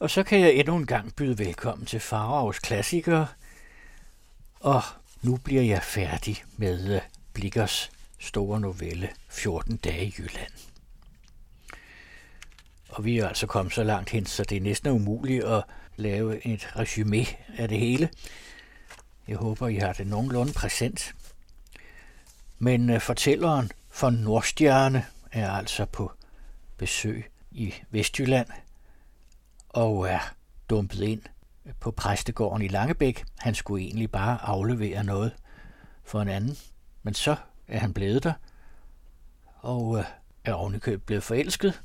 Og så kan jeg endnu en gang byde velkommen til Faraos klassikere. Og nu bliver jeg færdig med øh, Blikkers store novelle 14 dage i Jylland. Og vi er altså kommet så langt hen, så det er næsten umuligt at lave et resume af det hele. Jeg håber, I har det nogenlunde præsent. Men øh, fortælleren for Nordstjerne er altså på besøg i Vestjylland og er dumpet ind på præstegården i Langebæk. Han skulle egentlig bare aflevere noget for en anden, men så er han blevet der og uh, er ovenikøbet blevet forelsket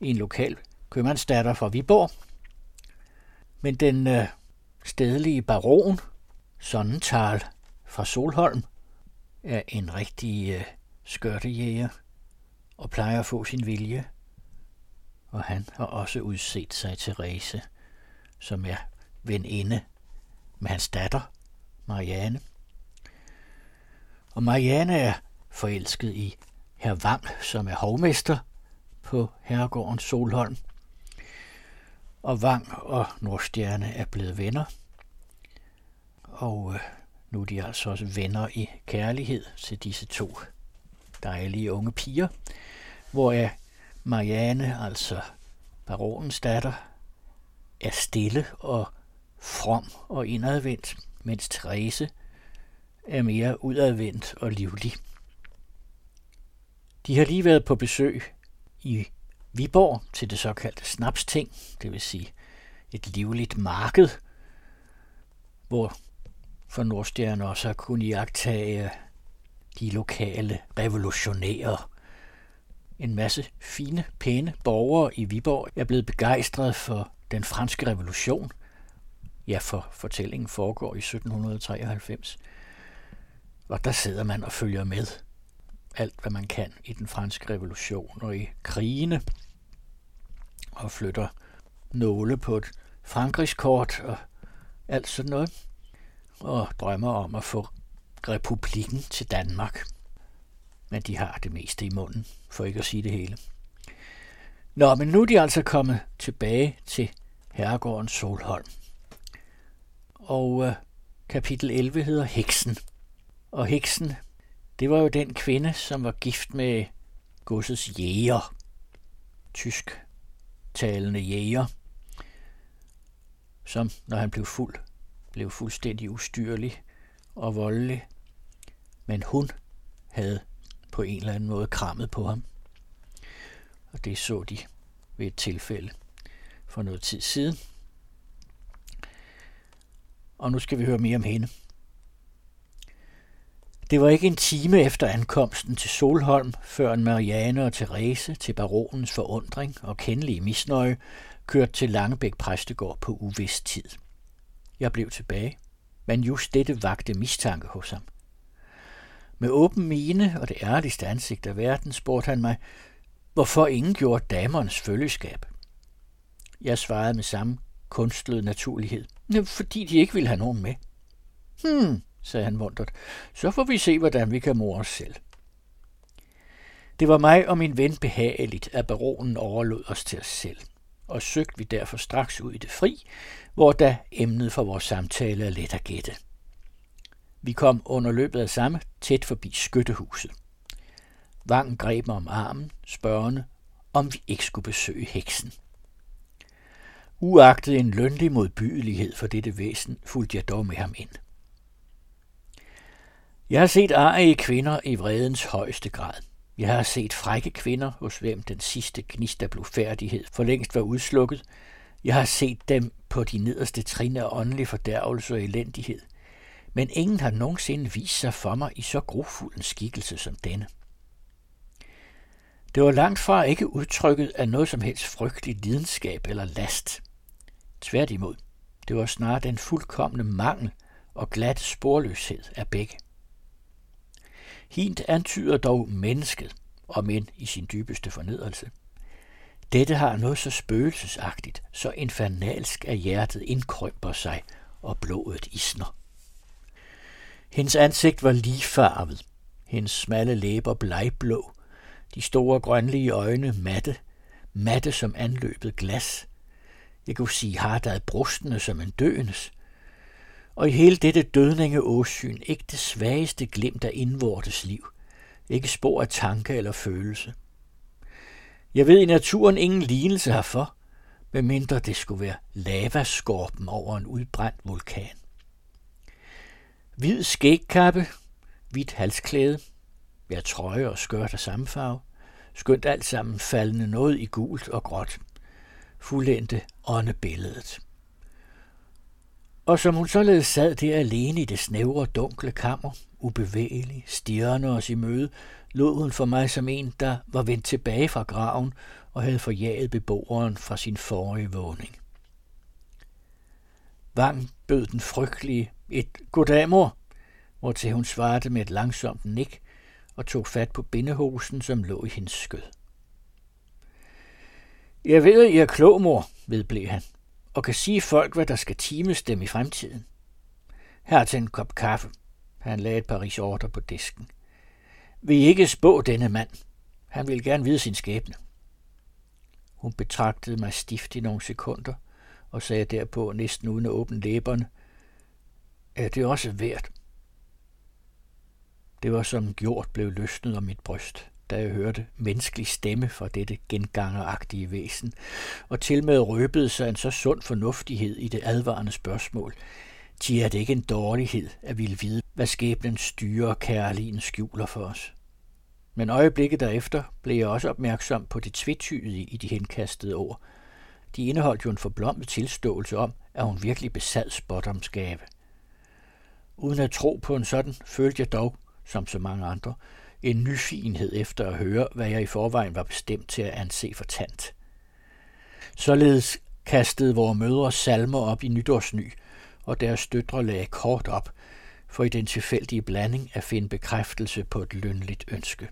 i en lokal købmandsdatter fra Viborg. Men den øh, stedlige baron, Sonnental fra Solholm, er en rigtig øh, skørtejæger og plejer at få sin vilje. Og han har også udset sig til Rese, som er veninde med hans datter, Marianne. Og Marianne er forelsket i herr Vam, som er hovmester på herregården Solholm. Og Vang og Nordstjerne er blevet venner. Og øh, nu er de altså også venner i kærlighed til disse to dejlige unge piger, hvor er Marianne, altså baronens datter, er stille og from og indadvendt, mens Therese er mere udadvendt og livlig. De har lige været på besøg i Viborg til det såkaldte snapsting, det vil sige et livligt marked, hvor for Nordstjerne også har kunnet iagtage de lokale revolutionære. En masse fine, pæne borgere i Viborg er blevet begejstret for den franske revolution. Ja, for fortællingen foregår i 1793. Og der sidder man og følger med alt, hvad man kan i den franske revolution og i krigene, og flytter nåle på et Frankrigskort og alt sådan noget, og drømmer om at få republikken til Danmark. Men de har det meste i munden, for ikke at sige det hele. Nå, men nu er de altså kommet tilbage til herregården Solholm. Og øh, kapitel 11 hedder Heksen. Og heksen det var jo den kvinde, som var gift med godsets jæger, tysk talende jæger, som, når han blev fuld, blev fuldstændig ustyrlig og voldelig. Men hun havde på en eller anden måde krammet på ham. Og det så de ved et tilfælde for noget tid siden. Og nu skal vi høre mere om hende. Det var ikke en time efter ankomsten til Solholm, før en Marianne og Therese til baronens forundring og kendelige misnøje kørte til Langebæk præstegård på uvis tid. Jeg blev tilbage, men just dette vagte mistanke hos ham. Med åben mine og det ærligste ansigt af verden spurgte han mig, hvorfor ingen gjorde damernes følgeskab. Jeg svarede med samme kunstlede naturlighed. Fordi de ikke ville have nogen med. Hmm, sagde han muntert, Så får vi se, hvordan vi kan more os selv. Det var mig og min ven behageligt, at baronen overlod os til os selv, og søgte vi derfor straks ud i det fri, hvor da emnet for vores samtale er let at gætte. Vi kom under løbet af samme tæt forbi skyttehuset. Vang greb mig om armen, spørgende, om vi ikke skulle besøge heksen. Uagtet en lønlig modbydelighed for dette væsen, fulgte jeg dog med ham ind. Jeg har set arige kvinder i vredens højeste grad. Jeg har set frække kvinder, hos hvem den sidste gnist af blufærdighed for længst var udslukket. Jeg har set dem på de nederste trin af åndelig fordærvelse og elendighed. Men ingen har nogensinde vist sig for mig i så grofuld en skikkelse som denne. Det var langt fra ikke udtrykket af noget som helst frygtelig lidenskab eller last. Tværtimod, det var snarere den fuldkommende mangel og glat sporløshed af begge. Hint antyder dog mennesket, og men i sin dybeste fornedrelse. Dette har noget så spøgelsesagtigt, så infernalsk at hjertet indkrymper sig, og blodet isner. Hendes ansigt var ligefarvet, hendes smalle læber blegblå, de store grønlige øjne matte, matte som anløbet glas. Jeg kunne sige Hardad brustende som en døendes. Og i hele dette dødninge åsyn ikke det svageste glimt af indvortes liv. Ikke spor af tanke eller følelse. Jeg ved i naturen ingen lignelse herfor, medmindre det skulle være lavaskorpen over en udbrændt vulkan. Hvid skægkappe, hvidt halsklæde, ja trøje og skørt af samme farve, skønt alt sammen faldende noget i gult og gråt. Fuldendte åndebilledet. Og som hun således sad der alene i det snævre, dunkle kammer, ubevægelig, stirrende os i møde, lod hun for mig som en, der var vendt tilbage fra graven og havde forjaget beboeren fra sin forrige vågning. Vang bød den frygtelige et goddag, mor, hvortil hun svarede med et langsomt nik og tog fat på bindehosen, som lå i hendes skød. Jeg ved, at I er klog, mor, vedblev han, og kan sige folk, hvad der skal times dem i fremtiden. Her til en kop kaffe. Han lagde et par ordre på disken. Vil I ikke spå denne mand? Han vil gerne vide sin skæbne. Hun betragtede mig stift i nogle sekunder og sagde derpå næsten uden at åbne læberne, er det også værd. Det var som gjort blev løsnet om mit bryst, da jeg hørte menneskelig stemme fra dette gengangeragtige væsen, og til med røbede sig en så sund fornuftighed i det advarende spørgsmål. De er det ikke en dårlighed at ville vide, hvad skæbnen styrer kærligheden skjuler for os. Men øjeblikket derefter blev jeg også opmærksom på det tvetydige i de henkastede ord. De indeholdt jo en forblommet tilståelse om, at hun virkelig besad spottomsgave. Uden at tro på en sådan, følte jeg dog, som så mange andre, en nyfigenhed efter at høre, hvad jeg i forvejen var bestemt til at anse for tant. Således kastede vores mødre salmer op i nytårsny, og deres døtre lagde kort op, for i den tilfældige blanding at finde bekræftelse på et lønligt ønske.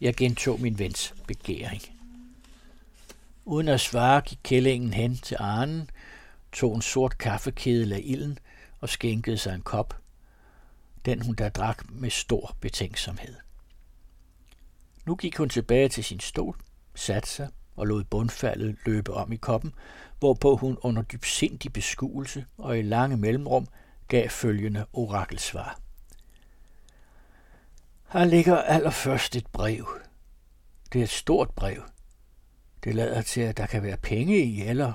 Jeg gentog min vens begæring. Uden at svare gik kællingen hen til Arnen, tog en sort kaffekedel af ilden og skænkede sig en kop. Den hun der drak med stor betænksomhed. Nu gik hun tilbage til sin stol, satte sig og lod bundfaldet løbe om i koppen, hvorpå hun under dybsindig beskuelse og i lange mellemrum gav følgende orakelsvar. Her ligger allerførst et brev. Det er et stort brev. Det lader til, at der kan være penge i, eller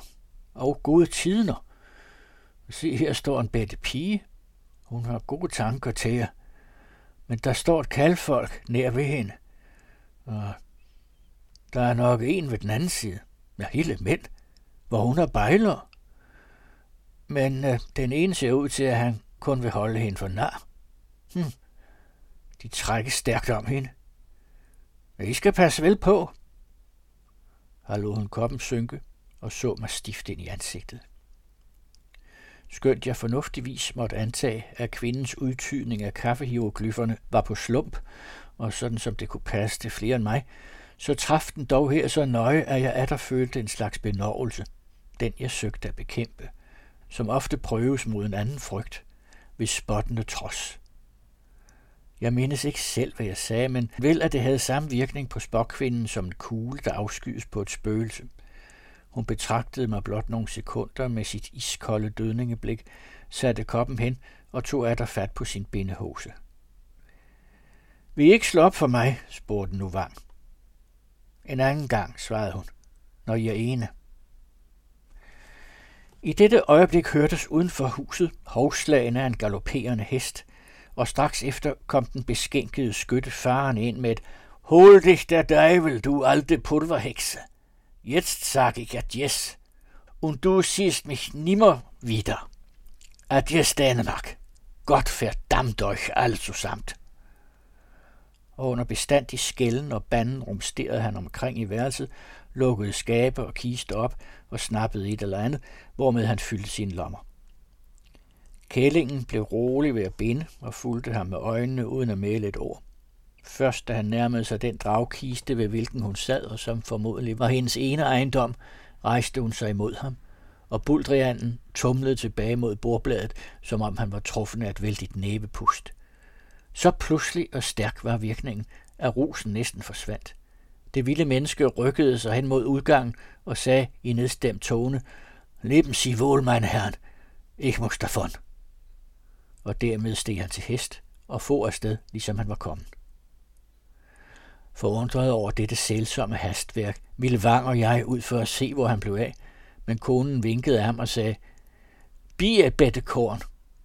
og gode tider. Se, her står en bedte pige. Hun har gode tanker til jer. Men der står et kaldfolk nær ved hende. Og der er nok en ved den anden side. Ja, hele mænd, hvor hun er bejler. Men øh, den ene ser ud til, at han kun vil holde hende for nar. Hm. De trækker stærkt om hende. Men I skal passe vel på. Har lod hun koppen synke og så mig stift ind i ansigtet. Skønt jeg fornuftigvis måtte antage, at kvindens udtydning af kaffehieroglyferne var på slump, og sådan som det kunne passe til flere end mig, så traf den dog her så nøje, at jeg atter følte en slags benovelse, den jeg søgte at bekæmpe, som ofte prøves mod en anden frygt, ved spottende trods. Jeg mindes ikke selv, hvad jeg sagde, men vel, at det havde samme virkning på spokkvinden som en kugle, der afskydes på et spøgelse. Hun betragtede mig blot nogle sekunder med sit iskolde dødningeblik, satte koppen hen og tog af fat på sin bindehose. Vil I ikke slå op for mig? spurgte nu Vang. En anden gang, svarede hun, når I er ene. I dette øjeblik hørtes uden for huset hovslagene af en galopperende hest, og straks efter kom den beskænkede skytte faren ind med et Hol dich der Deivel, du alte pulverhekse. Jetzt sag ich adies, und du siehst mich nimmer wieder. Adies Dänemark. Gott verdammt euch alle zusammen. Og under bestandig skælden og banden rumsterede han omkring i værelset, lukkede skabe og kiste op og snappede et eller andet, hvormed han fyldte sine lommer. Kællingen blev rolig ved at binde og fulgte ham med øjnene uden at male et ord. Først da han nærmede sig den dragkiste, ved hvilken hun sad, og som formodentlig var hendes ene ejendom, rejste hun sig imod ham, og buldrianden tumlede tilbage mod bordbladet, som om han var truffet af et vældigt næbepust. Så pludselig og stærk var virkningen, at rosen næsten forsvandt. Det vilde menneske rykkede sig hen mod udgangen og sagde i nedstemt tone, Leben Sie wohl, mein Herrn. Ich muss davon. Og dermed steg han til hest og få afsted, ligesom han var kommet. Forundret over dette sælsomme hastværk, ville Vang og jeg ud for at se, hvor han blev af, men konen vinkede af ham og sagde, Bi et bedte korn,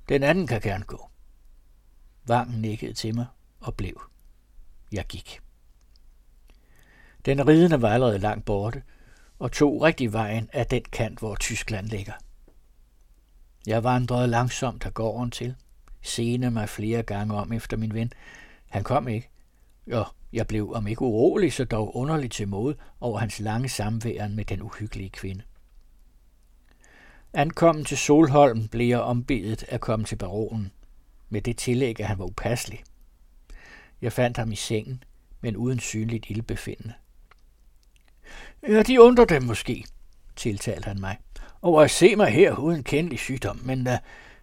den anden kan gerne gå. Vang nikkede til mig og blev. Jeg gik. Den ridende var allerede langt borte, og tog rigtig vejen af den kant, hvor Tyskland ligger. Jeg vandrede langsomt af gården til, sene mig flere gange om efter min ven. Han kom ikke. Jo, jeg blev om ikke urolig, så dog underligt til mode over hans lange samværen med den uhyggelige kvinde. Ankommen til Solholm blev jeg ombedet at komme til baronen, med det tillæg, at han var upasselig. Jeg fandt ham i sengen, men uden synligt ildbefindende. Ja, de undrer dem måske, tiltalte han mig, over at se mig her uden kendelig sygdom, men uh,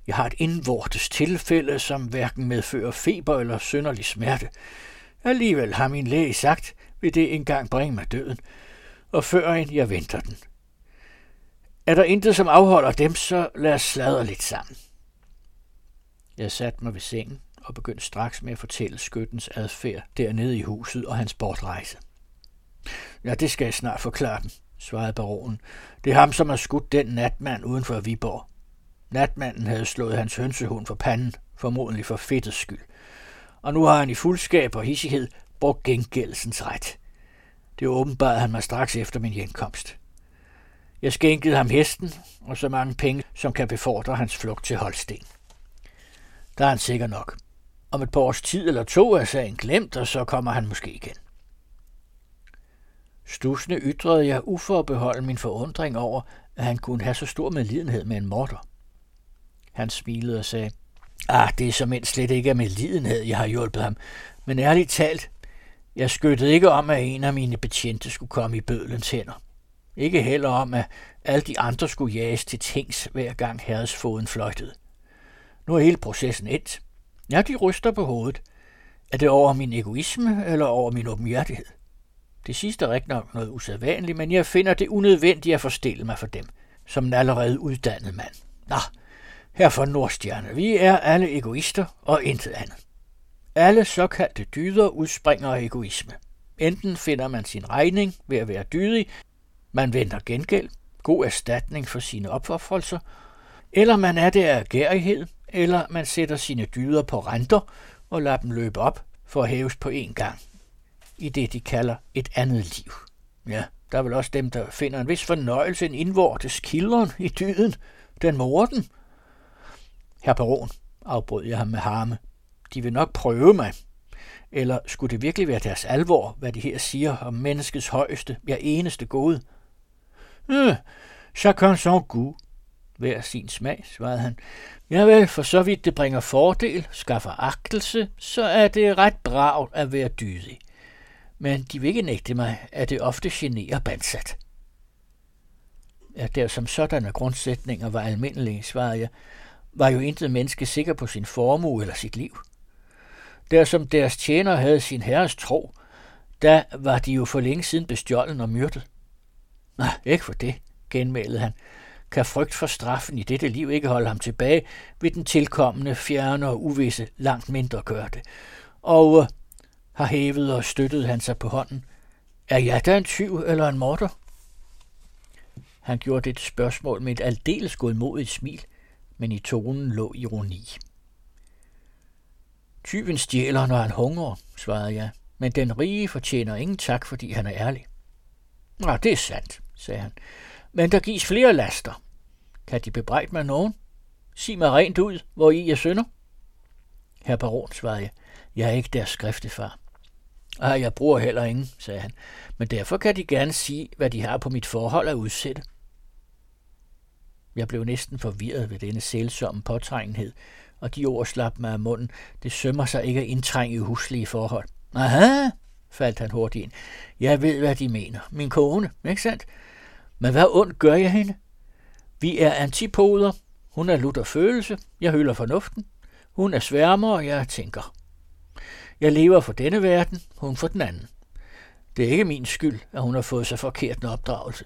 jeg har et indvortes tilfælde, som hverken medfører feber eller synderlig smerte. Alligevel har min læge sagt, vil det engang bringe mig døden, og før end jeg venter den. Er der intet, som afholder dem, så lad os sladre lidt sammen. Jeg satte mig ved sengen og begyndte straks med at fortælle skyttens adfærd dernede i huset og hans bortrejse. Ja, det skal jeg snart forklare dem, svarede baronen. Det er ham, som har skudt den natmand uden for Viborg. Natmanden havde slået hans hønsehund for panden, formodentlig for fedtets skyld. Og nu har han i fuldskab og hissighed brugt gengældelsens ret. Det åbenbarede han mig straks efter min hjemkomst. Jeg skænkede ham hesten og så mange penge, som kan befordre hans flugt til Holsten. Der er han sikker nok. Om et par års tid eller to er sagen glemt, og så kommer han måske igen. Stusende ytrede jeg uforbeholden min forundring over, at han kunne have så stor medlidenhed med en morter. Han smilede og sagde, Ah, det er som end slet ikke af medlidenhed, jeg har hjulpet ham. Men ærligt talt, jeg skyttede ikke om, at en af mine betjente skulle komme i bødlens hænder. Ikke heller om, at alle de andre skulle jages til tings, hver gang herresfoden fløjtede. Nu er hele processen endt. Ja, de ryster på hovedet. Er det over min egoisme eller over min åbenhjertighed? Det sidste er rigtig nok noget usædvanligt, men jeg finder det unødvendigt at forstille mig for dem, som en allerede uddannet mand. Nå, her for Nordstjerne, vi er alle egoister og intet andet. Alle såkaldte dyder udspringer af egoisme. Enten finder man sin regning ved at være dydig, man venter gengæld, god erstatning for sine opforfolser, eller man er det af gærighed, eller man sætter sine dyder på renter og lader dem løbe op for at hæves på én gang i det, de kalder et andet liv. Ja, der er vel også dem, der finder en vis fornøjelse en indvortes kilderen i dyden, den morden. Herr baron, afbrød jeg ham med harme, de vil nok prøve mig. Eller skulle det virkelig være deres alvor, hvad de her siger om menneskets højeste, ja eneste gode? Øh, chacun son goût. Hver sin smag, svarede han. Ja vel, for så vidt det bringer fordel, skaffer agtelse, så er det ret bravt at være dydig men de vil ikke nægte mig, at det ofte generer bandsat. Ja, der som sådanne grundsætninger var almindelige, svarede jeg, var jo intet menneske sikker på sin formue eller sit liv. Der som deres tjener havde sin herres tro, der var de jo for længe siden bestjålet og myrdet. Nej, ikke for det, genmælede han. Kan frygt for straffen i dette liv ikke holde ham tilbage, ved den tilkommende, fjerne og uvisse langt mindre gøre det. Og øh, har hævet og støttet han sig på hånden. Er jeg da en tyv eller en morder? Han gjorde det spørgsmål med et aldeles godmodigt smil, men i tonen lå ironi. Tyven stjæler, når han hungrer, svarede jeg, men den rige fortjener ingen tak, fordi han er ærlig. Nå, det er sandt, sagde han. Men der gives flere laster. Kan de bebrejde mig nogen? Sig mig rent ud, hvor I er sønder. Herr baron, svarede jeg. Jeg er ikke deres skriftefar. Ah, jeg bruger heller ingen, sagde han, men derfor kan de gerne sige, hvad de har på mit forhold at udsætte. Jeg blev næsten forvirret ved denne sælsomme påtrængenhed, og de ord slap mig af munden. Det sømmer sig ikke at indtrænge i huslige forhold. Aha, faldt han hurtigt ind. Jeg ved, hvad de mener. Min kone, ikke sandt? Men hvad ondt gør jeg hende? Vi er antipoder. Hun er lutter følelse. Jeg hylder fornuften. Hun er sværmer, og jeg tænker. Jeg lever for denne verden, hun for den anden. Det er ikke min skyld, at hun har fået så forkert en opdragelse.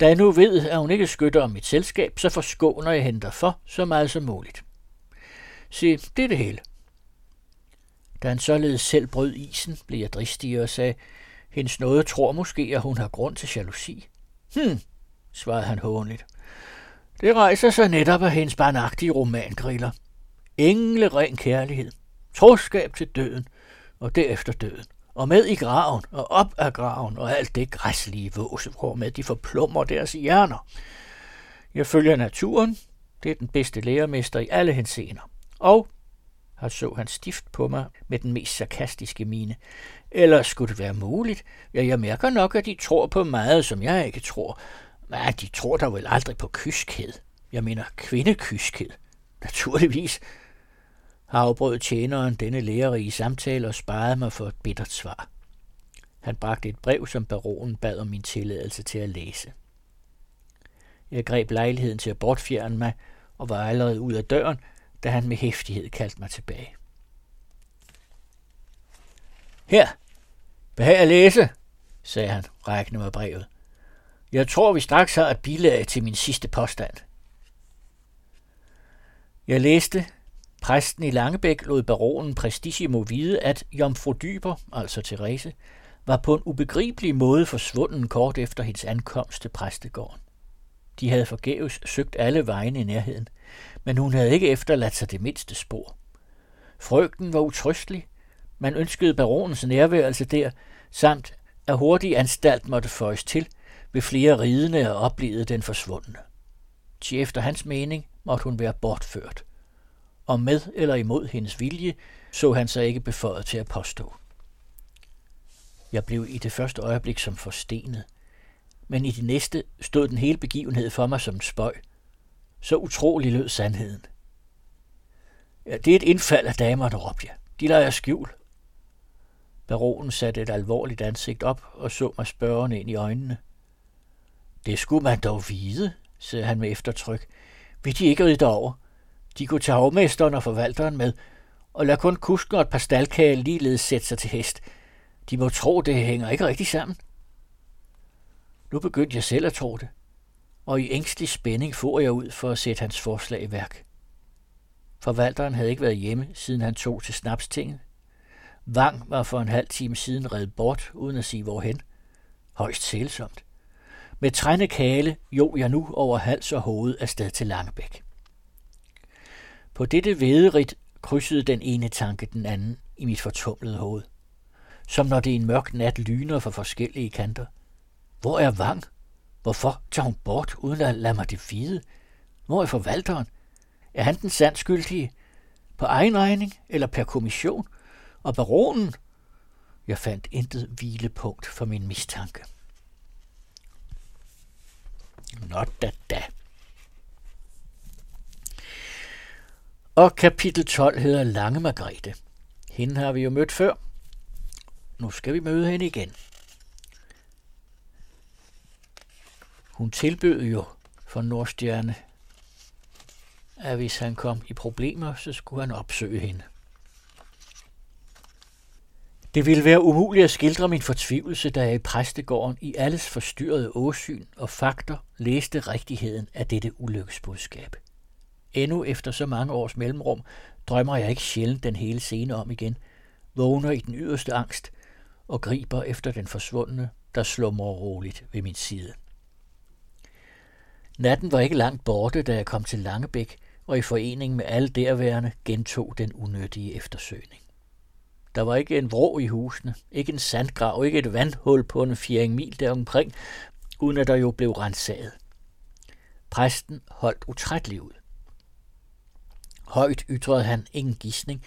Da jeg nu ved, at hun ikke skytter om mit selskab, så forskåner jeg hende for så meget som muligt. Se, det er det hele. Da han således selv brød isen, blev jeg dristig og sagde, hendes noget tror måske, at hun har grund til jalousi. Hm, svarede han hånligt. Det rejser sig netop af hendes barnagtige romangriller. Engle ren kærlighed, troskab til døden, og derefter døden. Og med i graven, og op af graven, og alt det græslige vås, med de forplummer deres hjerner. Jeg følger naturen, det er den bedste lærermester i alle henseender. Og har så han stift på mig med den mest sarkastiske mine. Eller skulle det være muligt? Ja, jeg mærker nok, at de tror på meget, som jeg ikke tror. Men de tror da vel aldrig på kyskhed. Jeg mener kvindekyskhed. Naturligvis. Afbrød tjeneren denne lærerige samtale og sparede mig for et bittert svar. Han bragte et brev, som baronen bad om min tilladelse til at læse. Jeg greb lejligheden til at bortfjerne mig og var allerede ud af døren, da han med hæftighed kaldte mig tilbage. Her, behag at læse, sagde han, rækkende mig brevet. Jeg tror, vi straks har et bilag til min sidste påstand. Jeg læste, præsten i Langebæk lod baronen Prestissimo vide, at Jomfru Dyber, altså Therese, var på en ubegribelig måde forsvunden kort efter hendes ankomst til præstegården. De havde forgæves søgt alle vegne i nærheden, men hun havde ikke efterladt sig det mindste spor. Frygten var utrystelig. Man ønskede baronens nærværelse der, samt at hurtig anstalt måtte føjes til, ved flere ridende og oplevede den forsvundne. Til efter hans mening måtte hun være bortført. Og med eller imod hendes vilje, så han sig ikke beføjet til at påstå. Jeg blev i det første øjeblik som forstenet, men i det næste stod den hele begivenhed for mig som en spøj – så utrolig lød sandheden. Ja, det er et indfald af damerne, råbte jeg. De lader skjul. Baronen satte et alvorligt ansigt op og så mig spørgende ind i øjnene. Det skulle man dog vide, sagde han med eftertryk. Vil de ikke ride over? De kunne tage hovmesteren og forvalteren med, og lad kun kusken og et par staldkage ligeledes sætte sig til hest. De må tro, det hænger ikke rigtig sammen. Nu begyndte jeg selv at tro det og i ængstelig spænding for jeg ud for at sætte hans forslag i værk. Forvalteren havde ikke været hjemme, siden han tog til snapstinget. Vang var for en halv time siden reddet bort, uden at sige hvorhen. Højst sælsomt. Med trænde kale jo jeg nu over hals og hoved afsted til Langebæk. På dette vederigt krydsede den ene tanke den anden i mit fortumlede hoved. Som når det en mørk nat lyner fra forskellige kanter. Hvor er Vang? Hvorfor tager hun bort, uden at lade mig det vide? Hvor er forvalteren? Er han den sandskyldige? På egen regning eller per kommission? Og baronen? Jeg fandt intet hvilepunkt for min mistanke. Not da da. Og kapitel 12 hedder Lange Margrethe. Hende har vi jo mødt før. Nu skal vi møde hende igen. Hun tilbød jo for Nordstjerne, at hvis han kom i problemer, så skulle han opsøge hende. Det ville være umuligt at skildre min fortvivlelse, da jeg i præstegården i alles forstyrrede åsyn og fakter læste rigtigheden af dette ulykkesbudskab. Endnu efter så mange års mellemrum drømmer jeg ikke sjældent den hele scene om igen, vågner i den yderste angst og griber efter den forsvundne, der slumrer roligt ved min side. Natten var ikke langt borte, da jeg kom til Langebæk, og i forening med alle derværende gentog den unødige eftersøgning. Der var ikke en vrå i husene, ikke en sandgrav, ikke et vandhul på en fjering mil deromkring, uden at der jo blev rensaget. Præsten holdt utrætteligt ud. Højt ytrede han ingen gissning,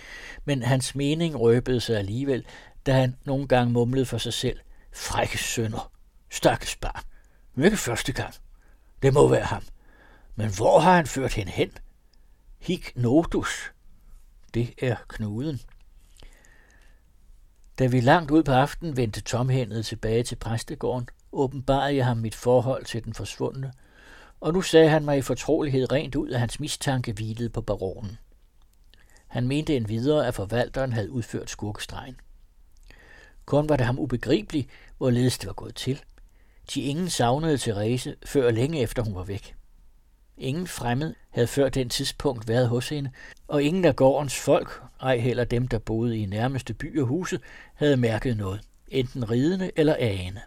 men hans mening røbede sig alligevel, da han nogle gange mumlede for sig selv. Frække sønder, stakkels barn, ikke første gang. Det må være ham. Men hvor har han ført hende hen? Hik notus. Det er knuden. Da vi langt ud på aftenen vendte tomhændet tilbage til præstegården, åbenbarede jeg ham mit forhold til den forsvundne, og nu sagde han mig i fortrolighed rent ud, at hans mistanke hvilede på baronen. Han mente en videre, at forvalteren havde udført skurkestregen. Kun var det ham ubegribeligt, hvorledes det var gået til. De ingen savnede Therese, før længe efter hun var væk. Ingen fremmed havde før den tidspunkt været hos hende, og ingen af gårdens folk, ej heller dem, der boede i nærmeste by og huse, havde mærket noget, enten ridende eller ane.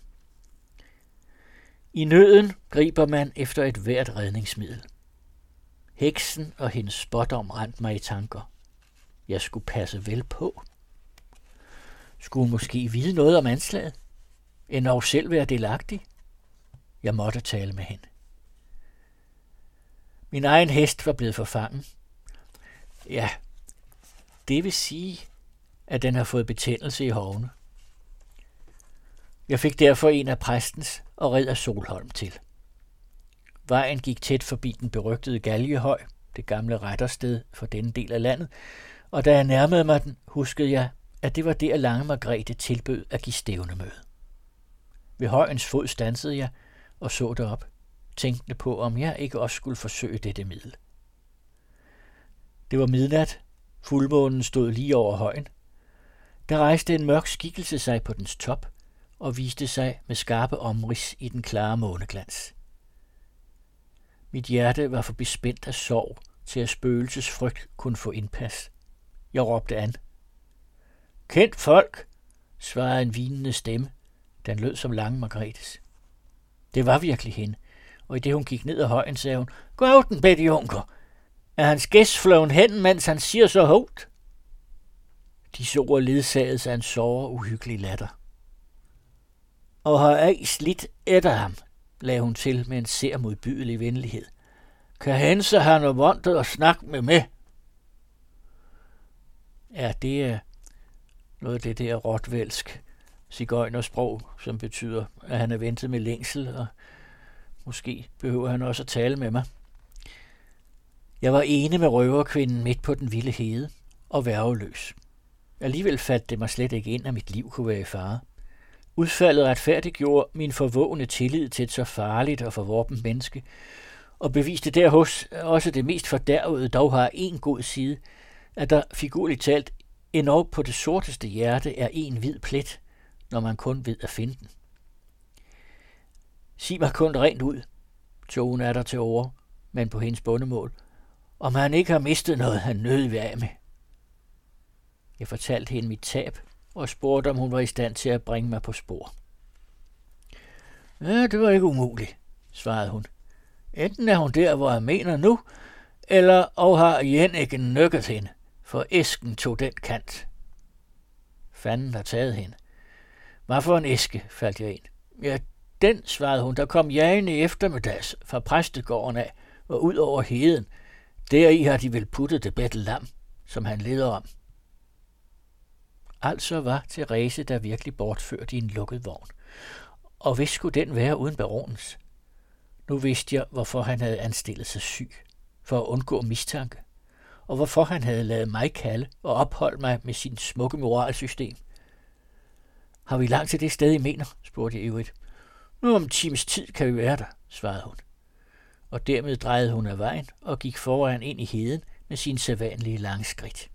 I nøden griber man efter et hvert redningsmiddel. Heksen og hendes spådom rendte mig i tanker. Jeg skulle passe vel på. Skulle måske vide noget om anslaget? End selv være delagtig? Jeg måtte tale med hende. Min egen hest var blevet forfangen. Ja, det vil sige, at den har fået betændelse i hovene. Jeg fik derfor en af præstens og red af Solholm til. Vejen gik tæt forbi den berygtede Galjehøj, det gamle rettersted for denne del af landet, og da jeg nærmede mig den, huskede jeg, at det var der Lange Margrethe tilbød at give stævnemøde. Ved højens fod stansede jeg og så derop, tænkende på, om jeg ikke også skulle forsøge dette middel. Det var midnat, fuldmånen stod lige over højen. Der rejste en mørk skikkelse sig på dens top og viste sig med skarpe omrids i den klare måneglans. Mit hjerte var for bespændt af sorg, til at spøgelses frygt kunne få indpas. Jeg råbte an. Kendt folk, svarede en vinende stemme. Den lød som lange Margrethes. Det var virkelig hende, og i det hun gik ned ad højen, sagde hun, Gå af den, Betty Junker. Er hans gæst flåen hen, mens han siger så højt? De ord ledsagedes af en såre uhyggelig latter. Og har ej slidt efter ham, lagde hun til med en ser modbydelig venlighed. Kan han så have noget vondt at snakke med med? Ja, det er noget af det der rotvælsk cigøjnersprog, som betyder, at han er ventet med længsel, og måske behøver han også at tale med mig. Jeg var ene med røverkvinden midt på den vilde hede og værveløs. Alligevel faldt det mig slet ikke ind, at mit liv kunne være i fare. Udfaldet retfærdiggjorde min forvågne tillid til et så farligt og forvorpent menneske, og beviste derhos også det mest fordærvede dog har en god side, at der figurligt talt endnu på det sorteste hjerte er en hvid plet, når man kun ved at finde den. Sig mig kun rent ud, togen er der til over, men på hendes bundemål, om han ikke har mistet noget, han nød ved af med. Jeg fortalte hende mit tab, og spurgte, om hun var i stand til at bringe mig på spor. Ja, det var ikke umuligt, svarede hun. Enten er hun der, hvor jeg mener nu, eller og har igen ikke nykket hende, for æsken tog den kant. Fanden har taget hende. Hvad for en æske, faldt jeg ind. Ja, den, svarede hun, der kom jagende i eftermiddags fra præstegården af og ud over heden. Deri har de vel puttet det bedte lam, som han leder om. Altså var Therese der virkelig bortført i en lukket vogn. Og hvis skulle den være uden baronens? Nu vidste jeg, hvorfor han havde anstillet sig syg, for at undgå mistanke, og hvorfor han havde lavet mig kalde og opholdt mig med sin smukke moralsystem. Har vi langt til det sted, I mener? spurgte jeg ivrigt. Nu om times tid kan vi være der, svarede hun. Og dermed drejede hun af vejen og gik foran ind i heden med sin sædvanlige lange skridt.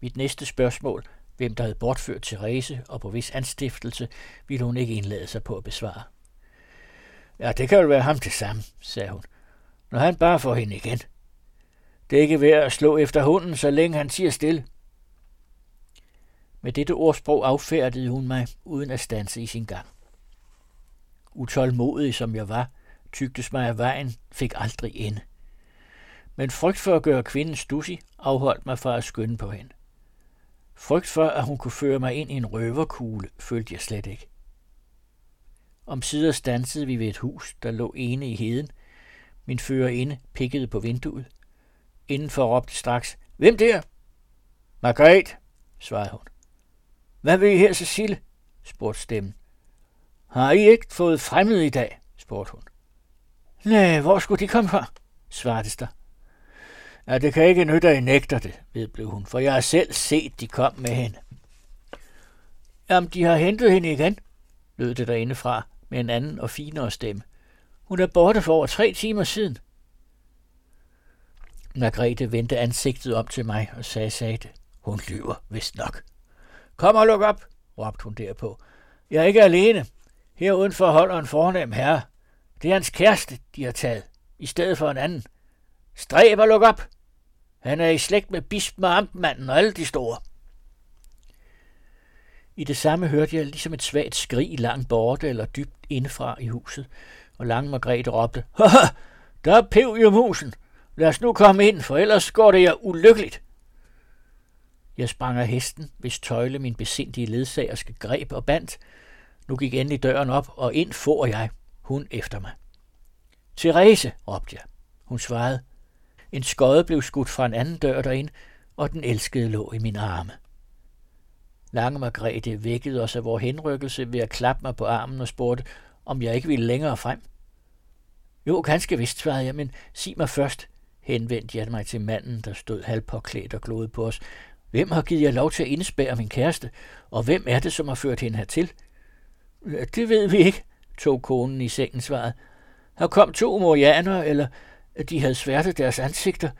Mit næste spørgsmål Hvem der havde bortført Therese og på vis anstiftelse, ville hun ikke indlade sig på at besvare. Ja, det kan jo være ham til sammen, sagde hun, når han bare får hende igen. Det er ikke værd at slå efter hunden, så længe han siger stille. Med dette ordsprog affærdede hun mig, uden at stanse i sin gang. Utålmodig som jeg var, tygtes mig af vejen, fik aldrig ende. Men frygt for at gøre kvinden stussig afholdt mig fra at skynde på hende. Frygt for, at hun kunne føre mig ind i en røverkugle, følte jeg slet ikke. Om sider stansede vi ved et hus, der lå ene i heden. Min fører inde pikkede på vinduet. Indenfor råbte straks, Hvem der? Margrethe, svarede hun. Hvad vil I her, Cecil? spurgte stemmen. Har I ikke fået fremmed i dag? spurgte hun. Nej, hvor skulle de komme fra? svarede der. Ja, det kan ikke nytte, at I nægter det, vedblev hun, for jeg har selv set, de kom med hende. Jamen, de har hentet hende igen, lød det derindefra med en anden og finere stemme. Hun er borte for over tre timer siden. Margrethe vendte ansigtet op til mig og sagde sagde Hun lyver, vist nok. Kom og luk op, råbte hun derpå. Jeg er ikke alene. Her udenfor holder en fornem herre. Det er hans kæreste, de har taget, i stedet for en anden. Stræb og luk op! Han er i slægt med bispen og amtmanden og alle de store. I det samme hørte jeg ligesom et svagt skrig langt borte eller dybt indefra i huset, og Lange Margrethe råbte, Haha, der er pev i musen. Lad os nu komme ind, for ellers går det jer ulykkeligt. Jeg sprang af hesten, hvis tøjle min besindige ledsagerske greb og bandt. Nu gik endelig døren op, og ind får jeg. Hun efter mig. Therese, råbte jeg. Hun svarede. En skøde blev skudt fra en anden dør derind, og den elskede lå i mine arme. Lange Margrethe vækkede os af vores henrykkelse ved at klappe mig på armen og spurgte, om jeg ikke ville længere frem. Jo, ganske vist, svarede jeg, men sig mig først, henvendte jeg mig til manden, der stod halvpåklædt og glodede på os. Hvem har givet jer lov til at indspærre min kæreste, og hvem er det, som har ført hende hertil? Det ved vi ikke, tog konen i sengen svaret. Her kom to morianer, eller de havde sværtet deres ansigter.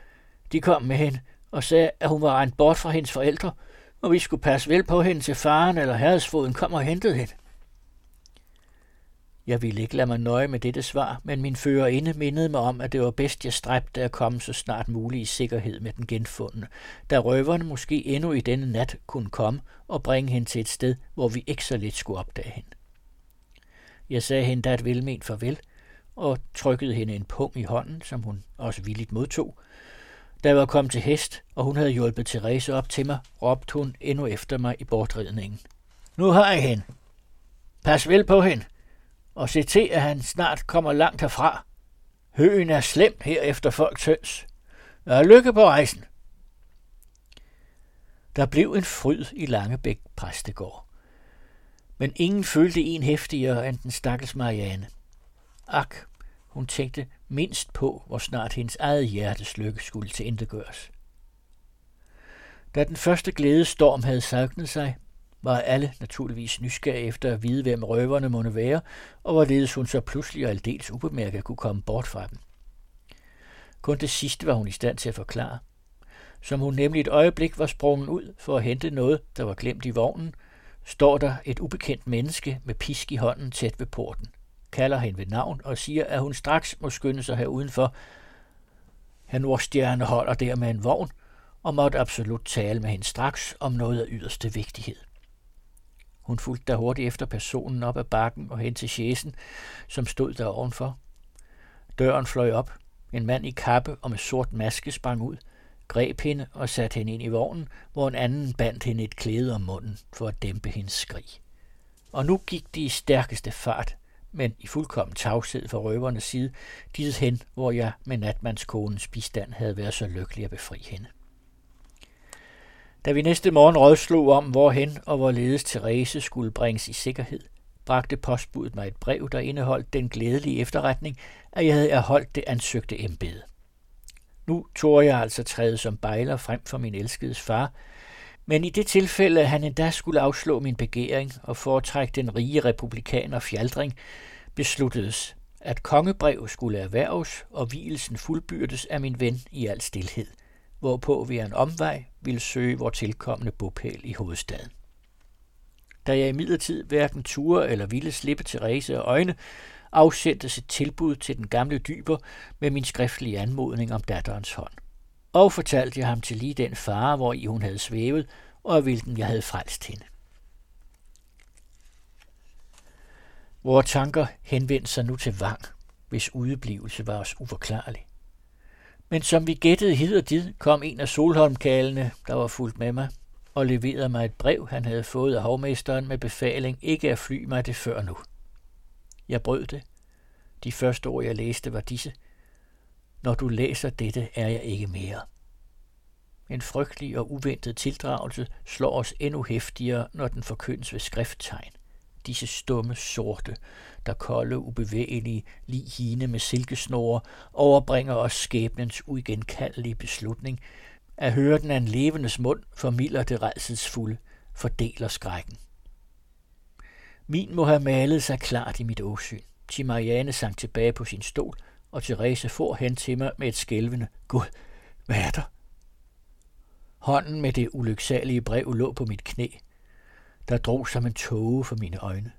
De kom med hende og sagde, at hun var rent bort fra hendes forældre, og vi skulle passe vel på hende til faren eller herresfoden kom og hentede hende. Jeg ville ikke lade mig nøje med dette svar, men min førerinde mindede mig om, at det var bedst, jeg stræbte at komme så snart muligt i sikkerhed med den genfundne, da røverne måske endnu i denne nat kunne komme og bringe hende til et sted, hvor vi ikke så lidt skulle opdage hende. Jeg sagde hende da et velment farvel, og trykkede hende en pung i hånden, som hun også villigt modtog. Da jeg var kommet til hest, og hun havde hjulpet Therese op til mig, råbte hun endnu efter mig i bortridningen. Nu har jeg hende. Pas vel på hende og se til, at han snart kommer langt herfra. Høen er slemt her efter folks høns. Og lykke på rejsen. Der blev en fryd i Langebæk præstegård. Men ingen følte en hæftigere end den stakkels Marianne. Ak, hun tænkte mindst på, hvor snart hendes eget hjertes lykke skulle til gøres. Da den første glædestorm havde sagnet sig, var alle naturligvis nysgerrige efter at vide, hvem røverne måtte være, og hvorledes hun så pludselig og aldeles ubemærket kunne komme bort fra dem. Kun det sidste var hun i stand til at forklare. Som hun nemlig et øjeblik var sprunget ud for at hente noget, der var glemt i vognen, står der et ubekendt menneske med pisk i hånden tæt ved porten, kalder hende ved navn og siger, at hun straks må skynde sig her udenfor. Han Nordstjerne holder der med en vogn, og måtte absolut tale med hende straks om noget af yderste vigtighed. Hun fulgte da hurtigt efter personen op ad bakken og hen til chæsen, som stod der ovenfor. Døren fløj op. En mand i kappe og med sort maske sprang ud, greb hende og satte hende ind i vognen, hvor en anden bandt hende et klæde om munden for at dæmpe hendes skrig. Og nu gik de i stærkeste fart, men i fuldkommen tavshed fra røvernes side, dit hen, hvor jeg med natmandskonens bistand havde været så lykkelig at befri hende. Da vi næste morgen rådslog om, hvorhen og hvorledes Therese skulle bringes i sikkerhed, bragte postbuddet mig et brev, der indeholdt den glædelige efterretning, at jeg havde erholdt det ansøgte embede. Nu tog jeg altså træde som bejler frem for min elskedes far, men i det tilfælde, at han endda skulle afslå min begæring og foretrække den rige republikaner Fjaldring, besluttedes, at kongebrev skulle erhverves og hvilesen fuldbyrdes af min ven i al stilhed – hvorpå vi en omvej ville søge vor tilkommende bopæl i hovedstaden. Da jeg imidlertid hverken ture eller ville slippe Therese og øjne, afsendtes et tilbud til den gamle dyber med min skriftlige anmodning om datterens hånd. Og fortalte jeg ham til lige den fare, hvor i hun havde svævet, og af hvilken jeg havde frelst hende. Vores tanker henvendte sig nu til Vang, hvis udeblivelse var os uforklarlig. Men som vi gættede hid og did, kom en af Solholmkalene, der var fuldt med mig, og leverede mig et brev, han havde fået af hovmesteren med befaling ikke at fly mig det før nu. Jeg brød det. De første ord, jeg læste, var disse. Når du læser dette, er jeg ikke mere. En frygtelig og uventet tildragelse slår os endnu hæftigere, når den forkyndes ved skrifttegn disse stumme sorte, der kolde, ubevægelige, lige hine med silkesnore, overbringer os skæbnens uigenkaldelige beslutning. At høre den af en levendes mund formilder det redselsfulde, fordeler skrækken. Min må have malet sig klart i mit åsyn. Timariane sank tilbage på sin stol, og Therese for hen til mig med et skælvende, Gud, hvad er der? Hånden med det ulyksalige brev lå på mit knæ. der drog som en tåge for mine øjne.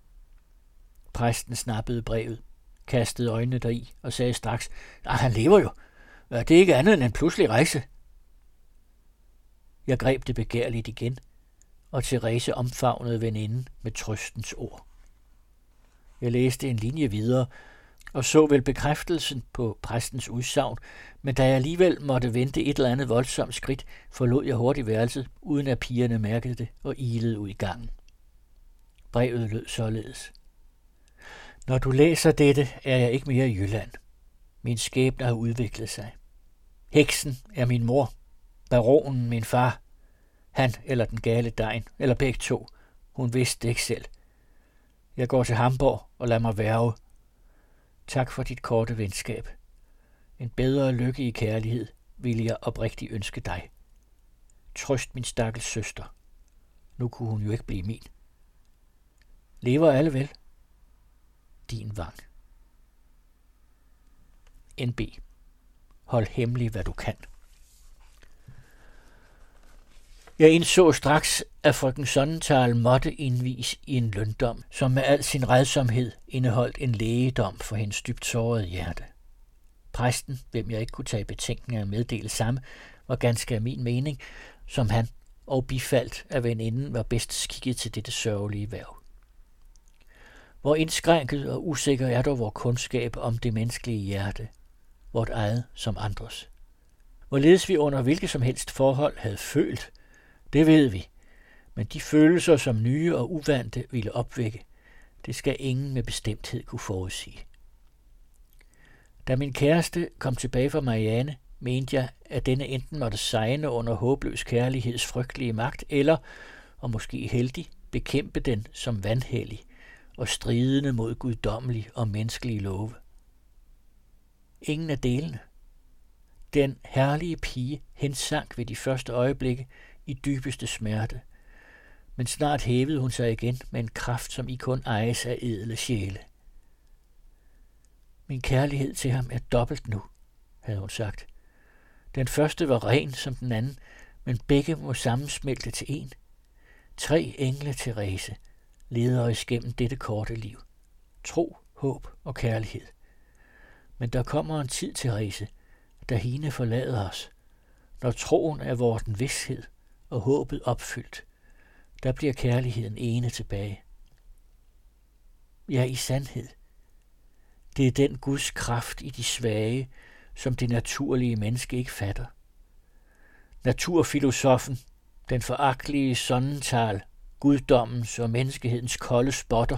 Præsten snappede brevet, kastede øjnene deri og sagde straks, at han lever jo. Det er ikke andet end en pludselig rejse. Jeg greb det begærligt igen, og Therese omfavnede veninden med trøstens ord. Jeg læste en linje videre, og så vel bekræftelsen på præstens udsagn, men da jeg alligevel måtte vente et eller andet voldsomt skridt, forlod jeg hurtigt værelset, uden at pigerne mærkede det og ilede ud i gangen. Brevet lød således. Når du læser dette, er jeg ikke mere i Jylland. Min skæbne har udviklet sig. Heksen er min mor, baronen min far, han eller den gale dejen, eller begge to. Hun vidste det ikke selv. Jeg går til Hamburg og lader mig værve. Tak for dit korte venskab. En bedre lykke i kærlighed vil jeg oprigtigt ønske dig. Trøst min stakkels søster. Nu kunne hun jo ikke blive min. Lever alle vel? Din vang. NB. Hold hemmelig, hvad du kan. Jeg indså straks, at frøken Sonnenthal måtte indvis i en løndom, som med al sin redsomhed indeholdt en lægedom for hendes dybt sårede hjerte. Præsten, hvem jeg ikke kunne tage betænkning og meddele samme, var ganske af min mening, som han og bifaldt af veninden var bedst skikket til dette sørgelige værv. Hvor indskrænket og usikker er dog vores kundskab om det menneskelige hjerte, vort eget som andres. Hvorledes vi under hvilket som helst forhold havde følt, det ved vi. Men de følelser, som nye og uvante ville opvække, det skal ingen med bestemthed kunne forudsige. Da min kæreste kom tilbage fra Marianne, mente jeg, at denne enten måtte sejne under håbløs kærligheds frygtelige magt, eller, og måske heldig, bekæmpe den som vandhellig og stridende mod guddommelig og menneskelige love. Ingen af delene. Den herlige pige hensank ved de første øjeblikke i dybeste smerte, men snart hævede hun sig igen med en kraft, som I kun ejes af edle sjæle. Min kærlighed til ham er dobbelt nu, havde hun sagt. Den første var ren som den anden, men begge må sammensmelte til en. Tre engle, Therese, leder os gennem dette korte liv. Tro, håb og kærlighed. Men der kommer en tid, Therese, da hende forlader os, når troen er vores vidshed og håbet opfyldt. Der bliver kærligheden ene tilbage. Ja, i sandhed. Det er den Guds kraft i de svage, som det naturlige menneske ikke fatter. Naturfilosofen, den foragtelige sonnental, guddommens og menneskehedens kolde spotter,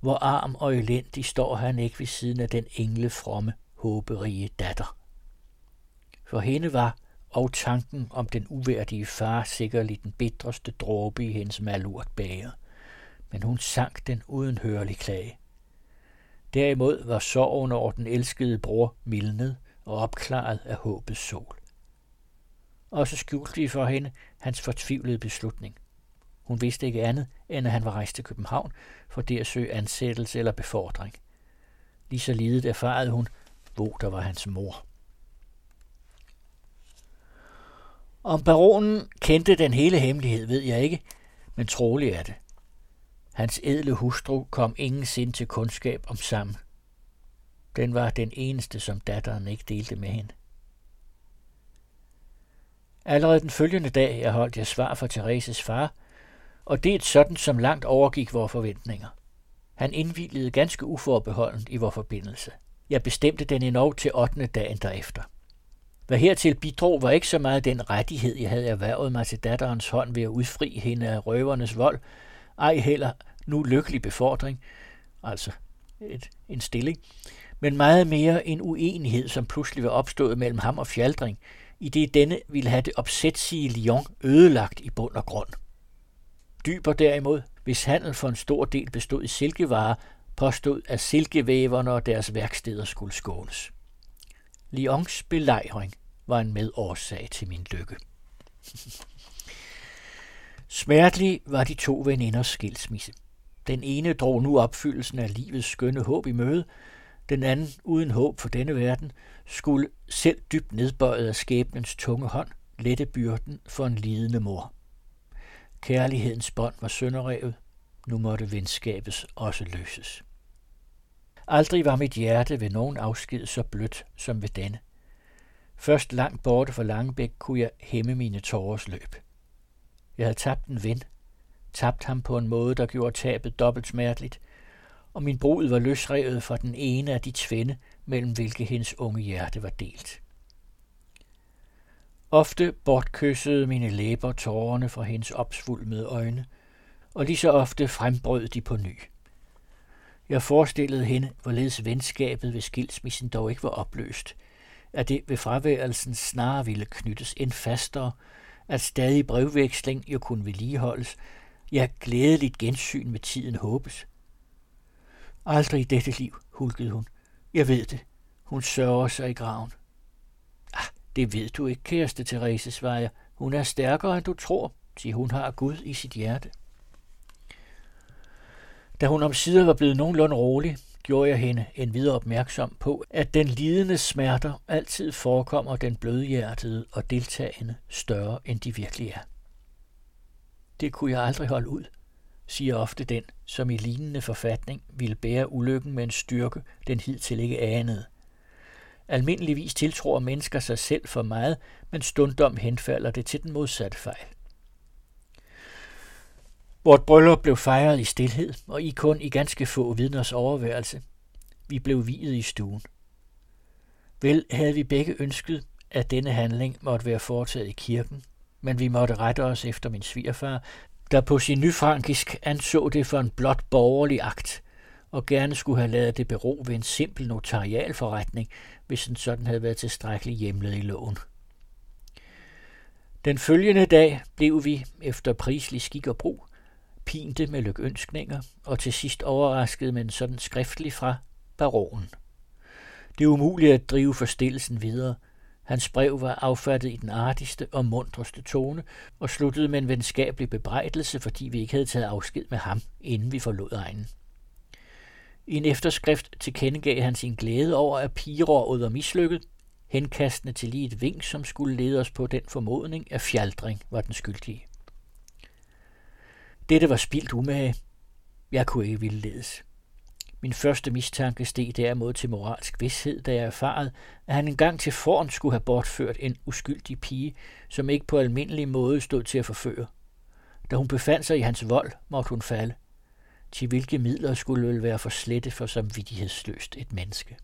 hvor arm og elendig står han ikke ved siden af den englefromme, håberige datter. For hende var og tanken om den uværdige far sikkerlig den bitreste dråbe i hendes malurt bæger. Men hun sank den uden hørelig klage. Derimod var sorgen over den elskede bror mildnet og opklaret af håbets sol. Også skjulte de for hende hans fortvivlede beslutning. Hun vidste ikke andet, end at han var rejst til København for det at søge ansættelse eller befordring. Lige så lidet erfarede hun, hvor der var hans mor. Om baronen kendte den hele hemmelighed, ved jeg ikke, men trolig er det. Hans edle hustru kom ingen sind til kundskab om sammen. Den var den eneste, som datteren ikke delte med hende. Allerede den følgende dag jeg holdt jeg svar for Thereses far, og det er et sådan, som langt overgik vores forventninger. Han indvilede ganske uforbeholdent i vores forbindelse. Jeg bestemte den endnu til 8. dagen derefter. Hvad hertil bidrog var ikke så meget den rettighed, jeg havde erhvervet mig til datterens hånd ved at udfri hende af røvernes vold, ej heller nu lykkelig befordring, altså et, en stilling, men meget mere en uenighed, som pludselig var opstået mellem ham og Fjaldring, i det denne ville have det opsætsige Lyon ødelagt i bund og grund. Dyber derimod, hvis handel for en stor del bestod i silkevarer, påstod, at silkevæverne og deres værksteder skulle skånes. Lyons belejring var en medårsag til min lykke. Smertelig var de to veninders skilsmisse. Den ene drog nu opfyldelsen af livets skønne håb i møde, den anden, uden håb for denne verden, skulle selv dybt nedbøjet af skæbnens tunge hånd, lette byrden for en lidende mor. Kærlighedens bånd var sønderrevet. Nu måtte venskabets også løses. Aldrig var mit hjerte ved nogen afsked så blødt som ved denne. Først langt borte fra Langebæk kunne jeg hæmme mine tårers løb. Jeg havde tabt en ven, tabt ham på en måde, der gjorde tabet dobbelt smerteligt, og min brud var løsrevet fra den ene af de tvænde, mellem hvilke hendes unge hjerte var delt. Ofte bortkyssede mine læber tårerne fra hendes opsvulmede øjne, og lige så ofte frembrød de på ny. Jeg forestillede hende, hvorledes venskabet ved skilsmissen dog ikke var opløst, at det ved fraværelsen snarere ville knyttes end fastere, at stadig brevveksling jo kunne vedligeholdes, ja, glædeligt gensyn med tiden håbes. Aldrig i dette liv, hulkede hun. Jeg ved det. Hun sørger sig i graven. Ah, det ved du ikke, kæreste Therese, svarer jeg. Hun er stærkere, end du tror, til hun har Gud i sit hjerte. Da hun om sider var blevet nogenlunde rolig, gjorde jeg hende en videre opmærksom på, at den lidende smerter altid forekommer den blødhjertede og deltagende større, end de virkelig er. Det kunne jeg aldrig holde ud, siger ofte den, som i lignende forfatning ville bære ulykken med en styrke, den hidtil ikke anede. Almindeligvis tiltror mennesker sig selv for meget, men stundom henfalder det til den modsatte fejl. Vort bryllup blev fejret i stillhed, og I kun i ganske få vidners overværelse. Vi blev viet i stuen. Vel havde vi begge ønsket, at denne handling måtte være foretaget i kirken, men vi måtte rette os efter min svigerfar, der på sin nyfrankisk anså det for en blot borgerlig akt, og gerne skulle have lavet det bero ved en simpel notarialforretning, hvis en sådan havde været tilstrækkeligt hjemlet i loven. Den følgende dag blev vi, efter prislig skik og brug, pinte med lykønskninger, og til sidst overrasket med en sådan skriftlig fra baronen. Det er umuligt at drive forstillelsen videre. Hans brev var affattet i den artigste og mundreste tone, og sluttede med en venskabelig bebrejdelse, fordi vi ikke havde taget afsked med ham, inden vi forlod egnen. I en efterskrift tilkendegav han sin glæde over, at pigerådet var mislykket, henkastende til lige et vink, som skulle lede os på den formodning, at fjaldring var den skyldige. Dette var spildt umage. Jeg kunne ikke ville ledes. Min første mistanke steg derimod til moralsk vidshed, da jeg erfarede, at han engang til foran skulle have bortført en uskyldig pige, som ikke på almindelig måde stod til at forføre. Da hun befandt sig i hans vold, måtte hun falde. Til hvilke midler skulle vel være for slette for samvittighedsløst et menneske?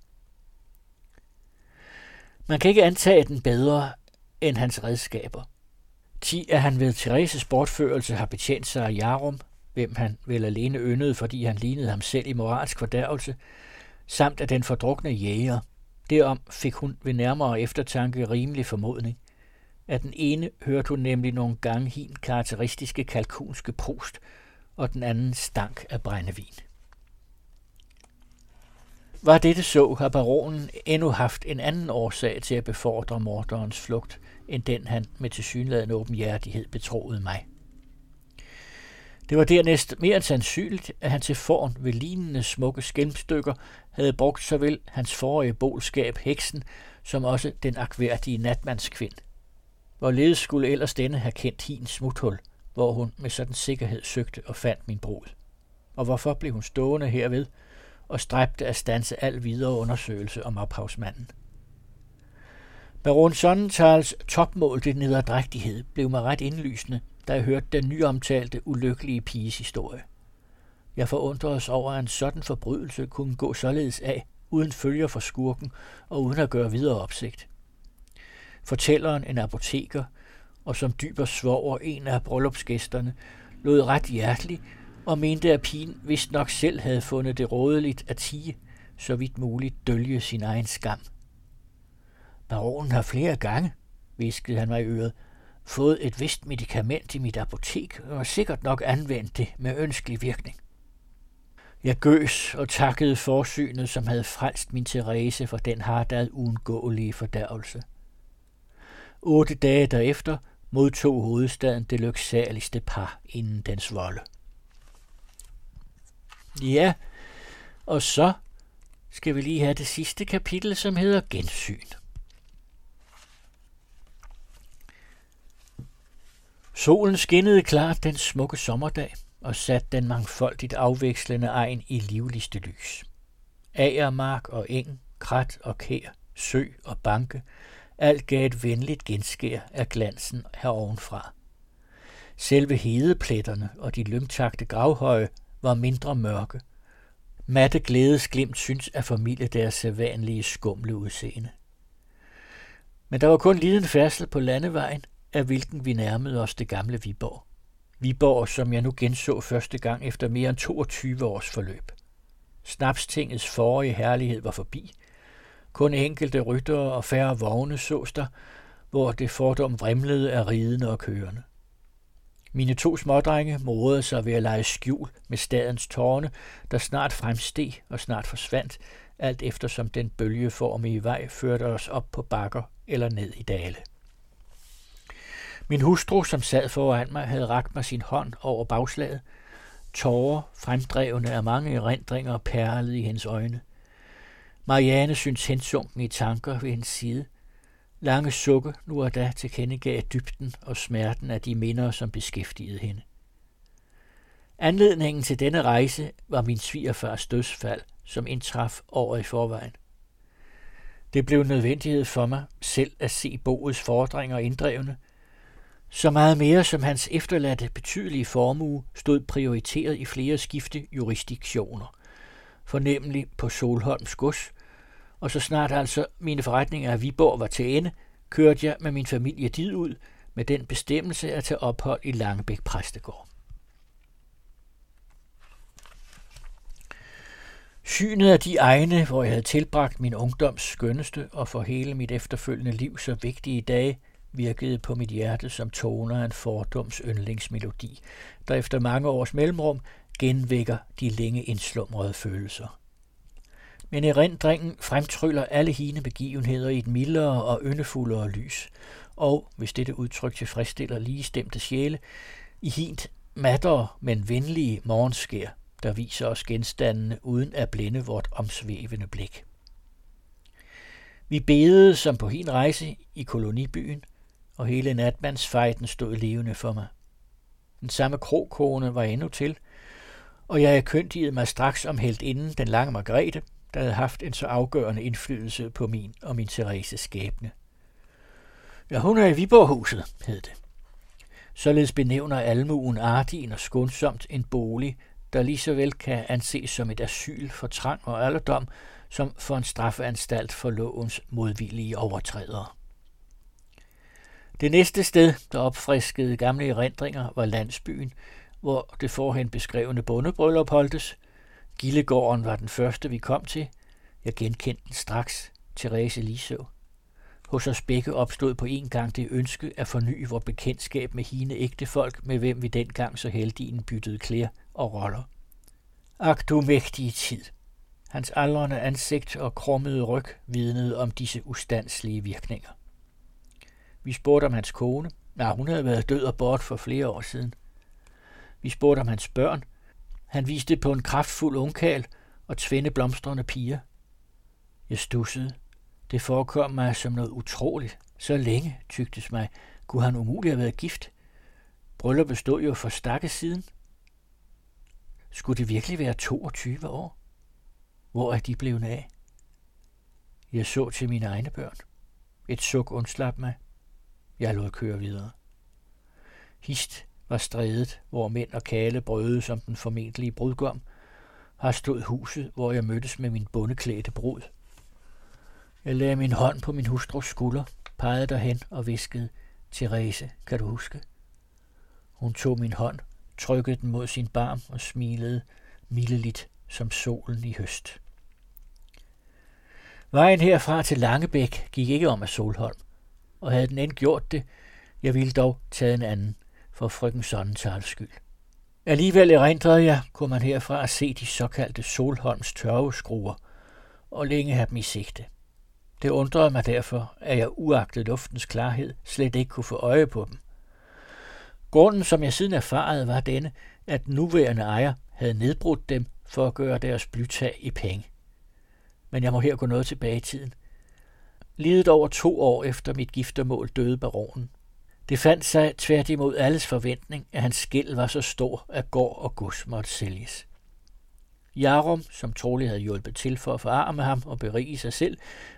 Man kan ikke antage den bedre end hans redskaber – 10. At han ved Thereses bortførelse har betjent sig af Jarum, hvem han vel alene yndede, fordi han lignede ham selv i moralsk fordærvelse, samt af den fordrukne jæger. Derom fik hun ved nærmere eftertanke rimelig formodning. At den ene hørte hun nemlig nogle gange hin karakteristiske kalkunske prost, og den anden stank af brændevin. Var dette så, har baronen endnu haft en anden årsag til at befordre morderens flugt – end den han med tilsyneladende åbenhjertighed betroede mig. Det var dernæst mere end sandsynligt, at han til forn ved lignende smukke skælmstykker havde brugt såvel hans forrige bolskab heksen, som også den akværdige natmandskvind. Hvorledes skulle ellers denne have kendt hins smuthul, hvor hun med sådan sikkerhed søgte og fandt min brud? Og hvorfor blev hun stående herved og stræbte at stanse al videre undersøgelse om ophavsmanden? Baron Sonnentals til nederdrægtighed blev mig ret indlysende, da jeg hørte den nyomtalte ulykkelige piges historie. Jeg os over, at en sådan forbrydelse kunne gå således af, uden følger for skurken og uden at gøre videre opsigt. Fortælleren, en apoteker, og som dyber svoger en af bryllupsgæsterne, lod ret hjertelig og mente, at pigen vist nok selv havde fundet det rådeligt at tige, så vidt muligt dølge sin egen skam – Baronen har flere gange, viskede han mig i øret, fået et vist medicament i mit apotek, og sikkert nok anvendt det med ønskelig virkning. Jeg gøs og takkede forsynet, som havde frelst min Therese for den hardad uundgåelige fordærvelse. Otte dage derefter modtog hovedstaden det lyksaligste par inden dens volde. Ja, og så skal vi lige have det sidste kapitel, som hedder Gensyn. Solen skinnede klart den smukke sommerdag og satte den mangfoldigt afvekslende egen i livligste lys. Agermark og eng, krat og kær, sø og banke, alt gav et venligt genskær af glansen herovenfra. Selve hedepletterne og de lyngtagte gravhøje var mindre mørke. Matte glædesglimt synes at formidle deres sædvanlige skumle udseende. Men der var kun liden færdsel på landevejen, af hvilken vi nærmede os det gamle Viborg. Viborg, som jeg nu genså første gang efter mere end 22 års forløb. Snapstingets forrige herlighed var forbi. Kun enkelte ryttere og færre vogne sås der, hvor det fordom vrimlede af ridende og kørende. Mine to smådrenge morede sig ved at lege skjul med stadens tårne, der snart fremsteg og snart forsvandt, alt efter som den bølgeformige vej førte os op på bakker eller ned i dale. Min hustru, som sad foran mig, havde ragt mig sin hånd over bagslaget. Tårer, fremdrevne af mange erindringer, perlede i hendes øjne. Marianne syntes hensunken i tanker ved hendes side. Lange sukke nu og da tilkendegav dybden og smerten af de minder, som beskæftigede hende. Anledningen til denne rejse var min svigerfars dødsfald, som indtraf over i forvejen. Det blev nødvendighed for mig selv at se boets fordringer inddrevne – så meget mere som hans efterladte betydelige formue stod prioriteret i flere skifte jurisdiktioner, fornemmelig på Solholms gods, og så snart altså mine forretninger af Viborg var til ende, kørte jeg med min familie dit ud med den bestemmelse at tage ophold i Langebæk Præstegård. Synet af de egne, hvor jeg havde tilbragt min ungdoms skønneste og for hele mit efterfølgende liv så vigtige dage, virkede på mit hjerte som toner af en fordoms yndlingsmelodi, der efter mange års mellemrum genvækker de længe indslumrede følelser. Men erindringen fremtryller alle hine begivenheder i et mildere og yndefuldere lys, og, hvis dette udtryk tilfredsstiller lige stemte sjæle, i hint mattere, men venlige morgenskær, der viser os genstandene uden at blinde vort omsvævende blik. Vi bedede som på hin rejse i kolonibyen – og hele natmandsfejden stod levende for mig. Den samme krokone var endnu til, og jeg erkyndigede mig straks om helt inden den lange Margrethe, der havde haft en så afgørende indflydelse på min og min Thereses skæbne. Ja, hun er i Viborghuset, hed det. Således benævner almuen artigen og skånsomt en bolig, der lige så vel kan anses som et asyl for trang og alderdom, som for en strafanstalt for lovens modvillige overtrædere. Det næste sted, der opfriskede gamle erindringer, var landsbyen, hvor det forhen beskrevne bondebryllup holdtes. Gillegården var den første, vi kom til. Jeg genkendte den straks, Therese Lisø. Hos os begge opstod på en gang det ønske at forny vores bekendtskab med hine ægte folk, med hvem vi dengang så heldigen byttede klæder og roller. Ak du mægtige tid. Hans aldrende ansigt og krummede ryg vidnede om disse ustandslige virkninger. Vi spurgte om hans kone. Nej, hun havde været død og bort for flere år siden. Vi spurgte om hans børn. Han viste på en kraftfuld ungkal og tvinde blomstrende piger. Jeg stussede. Det forekom mig som noget utroligt. Så længe, tygtes mig, kunne han umuligt have været gift. Brylluppet stod jo for stakke siden. Skulle det virkelig være 22 år? Hvor er de blevet af? Jeg så til mine egne børn. Et suk undslap mig. Jeg lod køre videre. Hist var strædet, hvor mænd og kale brøde som den formentlige brudgom, har stået huset, hvor jeg mødtes med min bundeklædte brud. Jeg lagde min hånd på min hustrus skulder, pegede derhen og viskede, Therese, kan du huske? Hun tog min hånd, trykkede den mod sin barm og smilede mildeligt som solen i høst. Vejen herfra til Langebæk gik ikke om af Solholm og havde den end gjort det, jeg ville dog tage en anden, for frøken Sonnentals skyld. Alligevel erindrede jeg, kunne man herfra se de såkaldte Solholms tørveskruer, og længe have dem i sigte. Det undrede mig derfor, at jeg uagtet luftens klarhed slet ikke kunne få øje på dem. Grunden, som jeg siden erfarede, var denne, at nuværende ejer havde nedbrudt dem for at gøre deres blytag i penge. Men jeg må her gå noget tilbage i tiden – Lidet over to år efter mit giftermål døde baronen. Det fandt sig tværtimod alles forventning, at hans skæld var så stor, at gård og gods måtte sælges. Jarum, som trolig havde hjulpet til for at forarme ham og berige sig selv,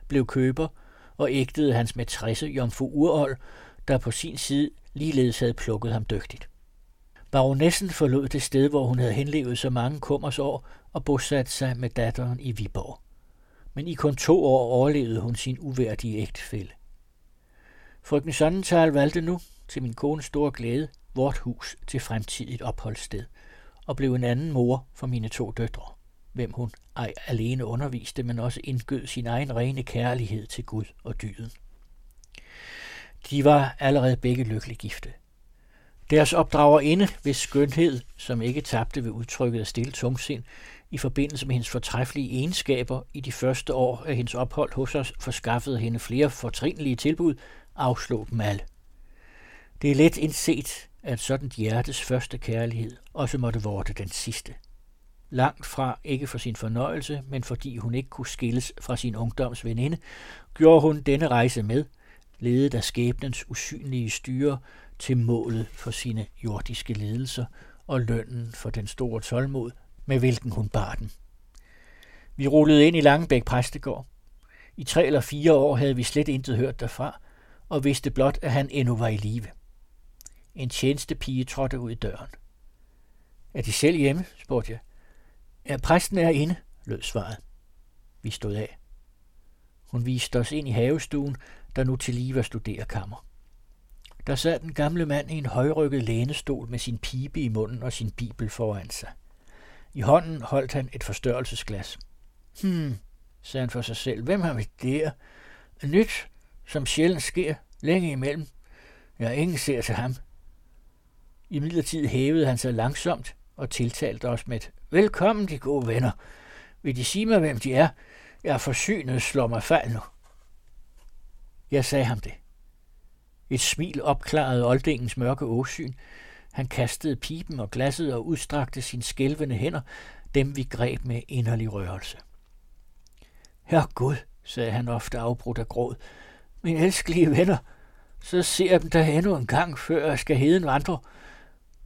blev køber og ægtede hans matresse Jomfru Urold, der på sin side ligeledes havde plukket ham dygtigt. Baronessen forlod det sted, hvor hun havde henlevet så mange kummers år og bosatte sig med datteren i Viborg. Men i kun to år overlevede hun sin uværdige ægtefælle. Frygten Sonnenthal valgte nu, til min kones store glæde, vort hus til fremtidigt opholdssted, og blev en anden mor for mine to døtre, hvem hun ej alene underviste, men også indgød sin egen rene kærlighed til Gud og dyden. De var allerede begge lykkelig gifte. Deres opdragerinde, hvis skønhed, som ikke tabte ved udtrykket af stille tungsind, i forbindelse med hendes fortræffelige egenskaber i de første år af hendes ophold hos os, forskaffede hende flere fortrinlige tilbud, afslog dem alle. Det er let indset, at sådan hjertes første kærlighed også måtte vorte den sidste. Langt fra ikke for sin fornøjelse, men fordi hun ikke kunne skilles fra sin ungdoms veninde, gjorde hun denne rejse med, ledet af skæbnens usynlige styre til målet for sine jordiske ledelser og lønnen for den store tålmod, med hvilken hun bar den. Vi rullede ind i Langebæk præstegård. I tre eller fire år havde vi slet intet hørt derfra, og vidste blot, at han endnu var i live. En tjenestepige trådte ud i døren. Er de selv hjemme? spurgte jeg. Ja, præsten er inde, lød svaret. Vi stod af. Hun viste os ind i havestuen, der nu til lige var studerekammer. Der sad den gamle mand i en højrykket lænestol med sin pibe i munden og sin bibel foran sig. I hånden holdt han et forstørrelsesglas. Hmm, sagde han for sig selv. Hvem har vi der? Nyt, som sjældent sker, længe imellem. Jeg ingen ser til ham. I midlertid hævede han sig langsomt og tiltalte os med et Velkommen, de gode venner. Vil de sige mig, hvem de er? Jeg er forsynet, slår mig fejl nu. Jeg sagde ham det. Et smil opklarede oldingens mørke åsyn. Han kastede pipen og glasset og udstrakte sine skælvende hænder, dem vi greb med inderlig rørelse. Herre Gud, sagde han ofte afbrudt af gråd, mine elskelige venner, så ser jeg dem der endnu en gang, før jeg skal heden vandre.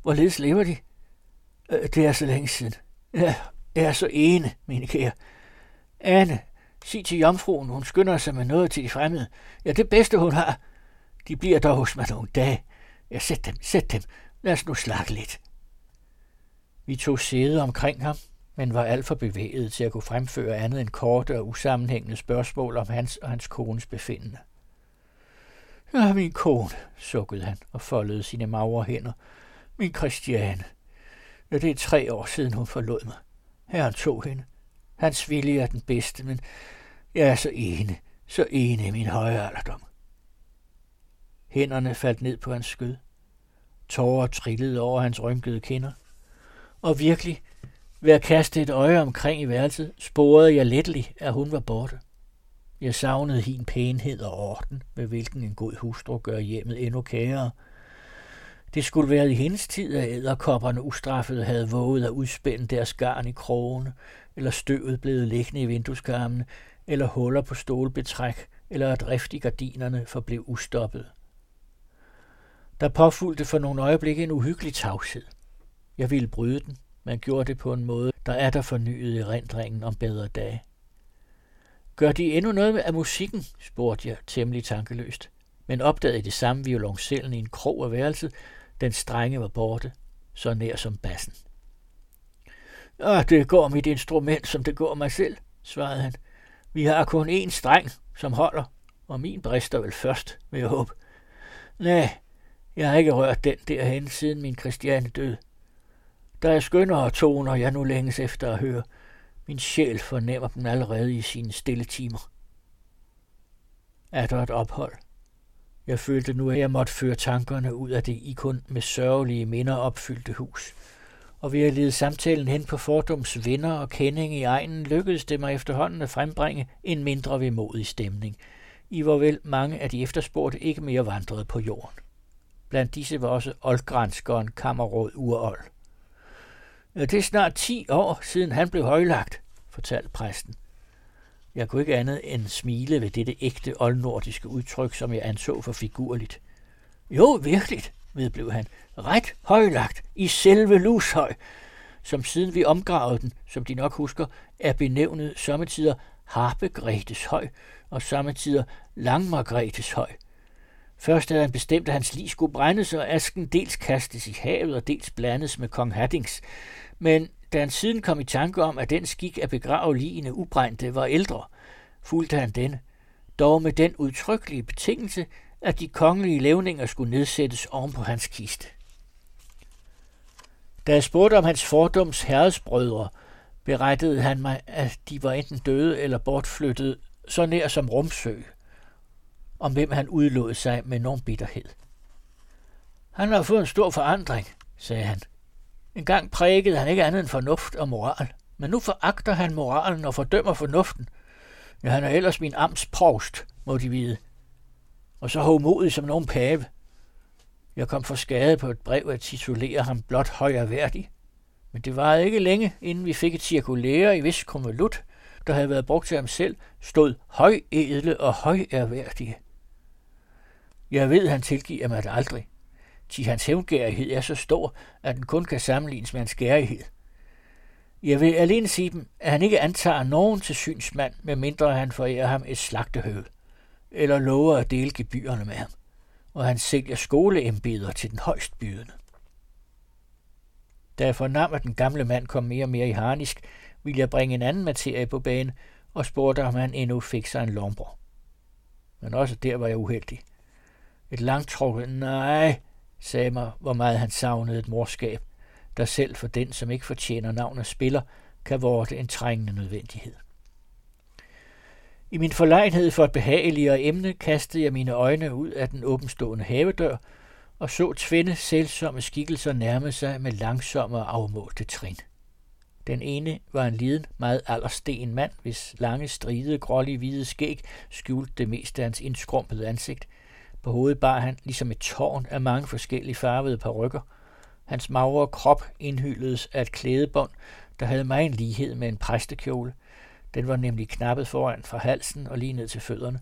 Hvorledes lever de? Øh, det er så længe siden. Jeg er så ene, mine kære. Anne, sig til jomfruen, hun skynder sig med noget til de fremmede. Ja, det bedste hun har. De bliver dog hos mig nogle dage. Ja, sæt dem, sæt dem. Lad os nu slakke lidt. Vi tog sæde omkring ham, men var alt for bevæget til at kunne fremføre andet end korte og usammenhængende spørgsmål om hans og hans kones befindende. Ja, min kone, sukkede han og foldede sine magre hænder. Min Christiane. Ja, det er tre år siden, hun forlod mig. Herren tog hende. Hans vilje er den bedste, men jeg er så ene, så ene i min høje alderdom. Hænderne faldt ned på hans skød. Tårer trillede over hans rynkede kinder. Og virkelig, ved at kaste et øje omkring i værelset, sporede jeg letlig, at hun var borte. Jeg savnede hin pænhed og orden, med hvilken en god hustru gør hjemmet endnu kærere. Det skulle være i hendes tid, at æderkopperne ustraffet havde våget at udspænde deres garn i krogene, eller støvet blevet liggende i vindueskarmene, eller huller på stolbetræk, eller at rift i gardinerne forblev ustoppet. Der påfulgte for nogle øjeblikke en uhyggelig tavshed. Jeg ville bryde den, men gjorde det på en måde, der er der fornyet erindringen om bedre dage. Gør de endnu noget af musikken, spurgte jeg temmelig tankeløst, men opdagede det samme violoncellen i en krog af værelset. Den strenge var borte, så nær som bassen. Ah, det går mit instrument, som det går mig selv, svarede han. Vi har kun én streng, som holder, og min brister vel først, vil jeg håbe. Nej, jeg har ikke rørt den derhen, siden min Christiane døde. Der er skønnere toner, jeg nu længes efter at høre. Min sjæl fornemmer dem allerede i sine stille timer. Er der et ophold? Jeg følte nu, at jeg måtte føre tankerne ud af det i kun med sørgelige minder opfyldte hus. Og ved at lede samtalen hen på fordums venner og kending i egnen, lykkedes det mig efterhånden at frembringe en mindre vemodig stemning, i hvorvel mange af de efterspurgte ikke mere vandrede på jorden. Blandt disse var også oldgranskeren kammerråd Urold. Det er snart 10 år, siden han blev højlagt, fortalte præsten. Jeg kunne ikke andet end smile ved dette ægte oldnordiske udtryk, som jeg anså for figurligt. Jo, virkelig, vedblev han. Ret højlagt i selve Lushøj, som siden vi omgravede den, som de nok husker, er benævnet sommetider Harpegretes høj og sommetider Langmargretes høj. Først havde han bestemt, at hans lig skulle brændes, og asken dels kastes i havet og dels blandes med kong Haddings. Men da han siden kom i tanke om, at den skik at begrave ligene ubrændte var ældre, fulgte han denne, dog med den udtrykkelige betingelse, at de kongelige levninger skulle nedsættes oven på hans kiste. Da jeg spurgte om hans fordoms herredsbrødre, berettede han mig, at de var enten døde eller bortflyttet så nær som Rumsø, om hvem han udlod sig med nogen bitterhed. Han har fået en stor forandring, sagde han. En gang prægede han ikke andet end fornuft og moral, men nu foragter han moralen og fordømmer fornuften. Ja, han er ellers min amtsprovst, må de vide. Og så homodig som nogen pave. Jeg kom for skade på et brev at titulere ham blot højerværdig. Men det var ikke længe, inden vi fik et cirkulære i vis konvolut, der havde været brugt til ham selv, stod højedle og højærværdige. Jeg ved, han tilgiver mig det aldrig. Ti hans hævngærighed er så stor, at den kun kan sammenlignes med hans gærighed. Jeg vil alene sige dem, at han ikke antager nogen til synsmand, medmindre han forærer ham et slagtehøv, eller lover at dele gebyrerne med ham, og han sælger skoleembeder til den højst bydende. Da jeg fornam, at den gamle mand kom mere og mere i harnisk, ville jeg bringe en anden materie på banen og spurgte, om han endnu fik sig en lomber. Men også der var jeg uheldig. Et langtrukket nej sagde mig, hvor meget han savnede et morskab, der selv for den, som ikke fortjener navn og spiller, kan vorte en trængende nødvendighed. I min forlegenhed for et behageligere emne kastede jeg mine øjne ud af den åbenstående havedør og så tvinde selvsomme skikkelser nærme sig med langsomme og afmålte trin. Den ene var en liden, meget aldersten mand, hvis lange, stride, grålige hvide skæg skjulte det meste af hans indskrumpede ansigt. På hovedet bar han ligesom et tårn af mange forskellige farvede perukker. Hans magre krop indhylledes af et klædebånd, der havde meget en lighed med en præstekjole. Den var nemlig knappet foran fra halsen og lige ned til fødderne,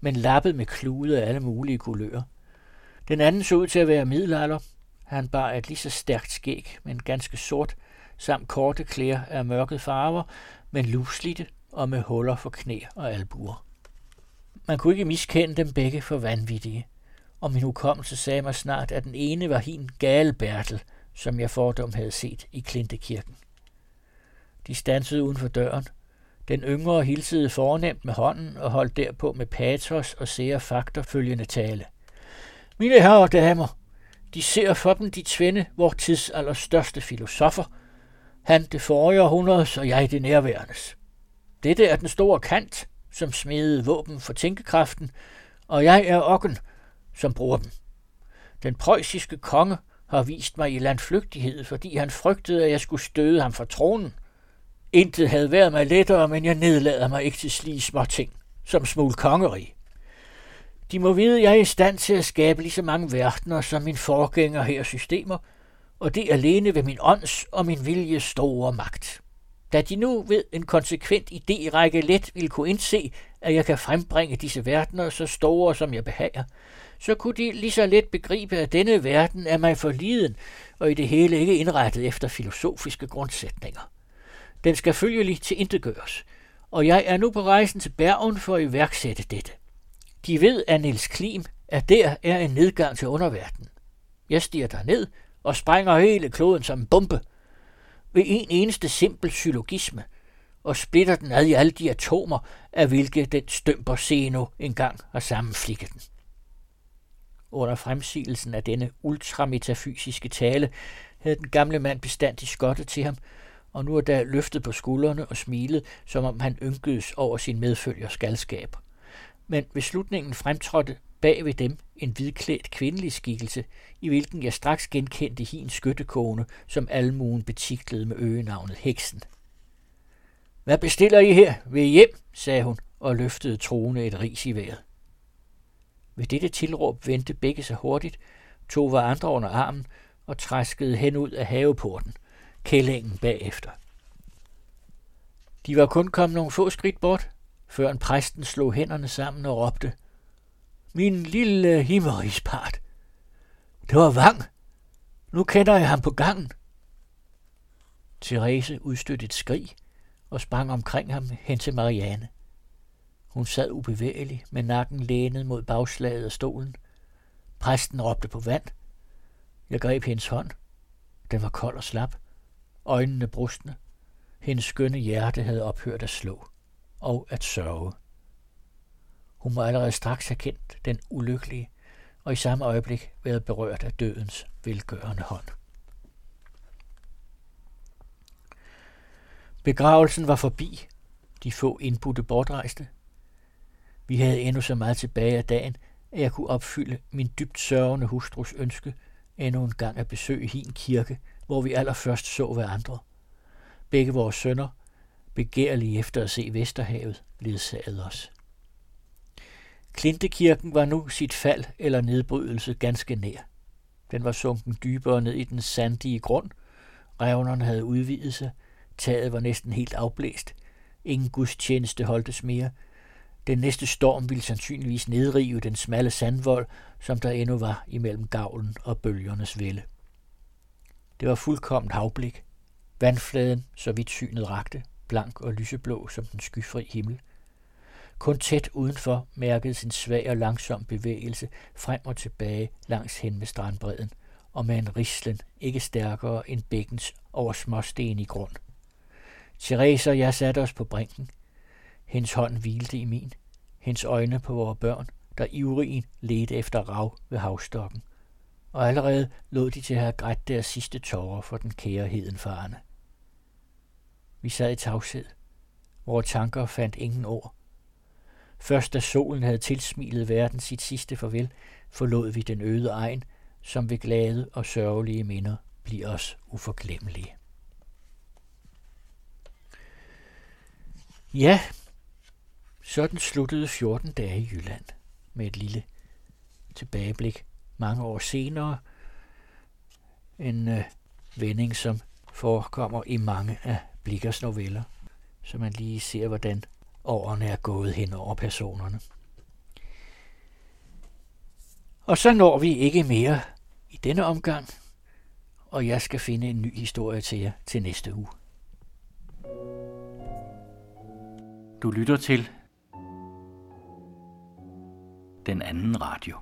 men lappet med klude af alle mulige kulører. Den anden så ud til at være middelalder. Han bar et lige så stærkt skæg, men ganske sort, samt korte klæder af mørket farver, men luslitte og med huller for knæ og albuer. Man kunne ikke miskende dem begge for vanvittige, og min hukommelse sagde mig snart, at den ene var hin gale Bertel, som jeg fordom havde set i Klintekirken. De stansede uden for døren. Den yngre hilsede fornemt med hånden og holdt derpå med patos og sære fakter følgende tale. Mine herrer og damer, de ser for dem de tvinde, vor tids allerstørste filosofer, han det forrige århundredes, og jeg det nærværendes. Dette er den store kant, som smedede våben for tænkekraften, og jeg er okken, som bruger dem. Den preussiske konge har vist mig i landflygtighed, fordi han frygtede, at jeg skulle støde ham fra tronen. Intet havde været mig lettere, men jeg nedlader mig ikke til slige små ting, som smule kongerig. De må vide, at jeg er i stand til at skabe lige så mange verdener som min forgænger her systemer, og det alene ved min ånds og min vilje store magt. Da de nu ved en konsekvent idérække let vil kunne indse, at jeg kan frembringe disse verdener så store, som jeg behager, så kunne de lige så let begribe, at denne verden er mig for liden, og i det hele ikke indrettet efter filosofiske grundsætninger. Den skal følgelig til intetgøres, og jeg er nu på rejsen til Bergen for at iværksætte dette. De ved af Niels Klim, at der er en nedgang til underverdenen. Jeg stiger der ned og sprænger hele kloden som en bombe – ved en eneste simpel syllogisme og splitter den ad i alle de atomer, af hvilke den stømper Seno engang har sammenflikket den. Under fremsigelsen af denne ultrametafysiske tale havde den gamle mand bestandigt skottet til ham, og nu er der løftet på skuldrene og smilet, som om han ynkedes over sin medfølgers galskab. Men ved slutningen fremtrådte bag ved dem en hvidklædt kvindelig skikkelse, i hvilken jeg straks genkendte hin skyttekone, som almuen betiklede med øgenavnet Heksen. Hvad bestiller I her? Ved hjem, sagde hun og løftede troende et ris i vejret. Ved dette tilråb vendte begge sig hurtigt, tog var andre under armen og træskede hen ud af haveporten, kællingen bagefter. De var kun kommet nogle få skridt bort, før en præsten slog hænderne sammen og råbte – min lille himmerispart, Det var Vang. Nu kender jeg ham på gangen. Therese udstødte et skrig og sprang omkring ham hen til Marianne. Hun sad ubevægelig med nakken lænet mod bagslaget af stolen. Præsten råbte på vand. Jeg greb hendes hånd. Den var kold og slap. Øjnene brustne. Hendes skønne hjerte havde ophørt at slå og at sørge. Hun må allerede straks have kendt den ulykkelige, og i samme øjeblik været berørt af dødens velgørende hånd. Begravelsen var forbi. De få indbudte bortrejste. Vi havde endnu så meget tilbage af dagen, at jeg kunne opfylde min dybt sørgende hustrus ønske endnu en gang at besøge hin kirke, hvor vi allerførst så hverandre. Begge vores sønner, begærlige efter at se Vesterhavet, ledsagede os. Klintekirken var nu sit fald eller nedbrydelse ganske nær. Den var sunken dybere ned i den sandige grund. Revnerne havde udvidet sig. Taget var næsten helt afblæst. Ingen gudstjeneste holdtes mere. Den næste storm ville sandsynligvis nedrive den smalle sandvold, som der endnu var imellem gavlen og bølgernes vælde. Det var fuldkommen havblik. Vandfladen, så vidt synet rakte, blank og lyseblå som den skyfri himmel. Kun tæt udenfor mærkede sin svag og langsom bevægelse frem og tilbage langs hen med strandbredden, og med en rislen ikke stærkere end bækkens over småsten i grund. Therese og jeg satte os på brinken. Hendes hånd hvilte i min, hendes øjne på vores børn, der ivrigen ledte efter rav ved havstokken. Og allerede lod de til at have grædt deres sidste tårer for den kære hedenfarende. Vi sad i tavshed. Vores tanker fandt ingen ord. Først da solen havde tilsmilet verden sit sidste farvel, forlod vi den øde egen, som ved glade og sørgelige minder bliver os uforglemmelige. Ja, sådan sluttede 14 dage i Jylland med et lille tilbageblik mange år senere. En øh, vending, som forekommer i mange af Blikkers noveller, så man lige ser, hvordan årene er gået hen over personerne. Og så når vi ikke mere i denne omgang, og jeg skal finde en ny historie til jer til næste uge. Du lytter til den anden radio.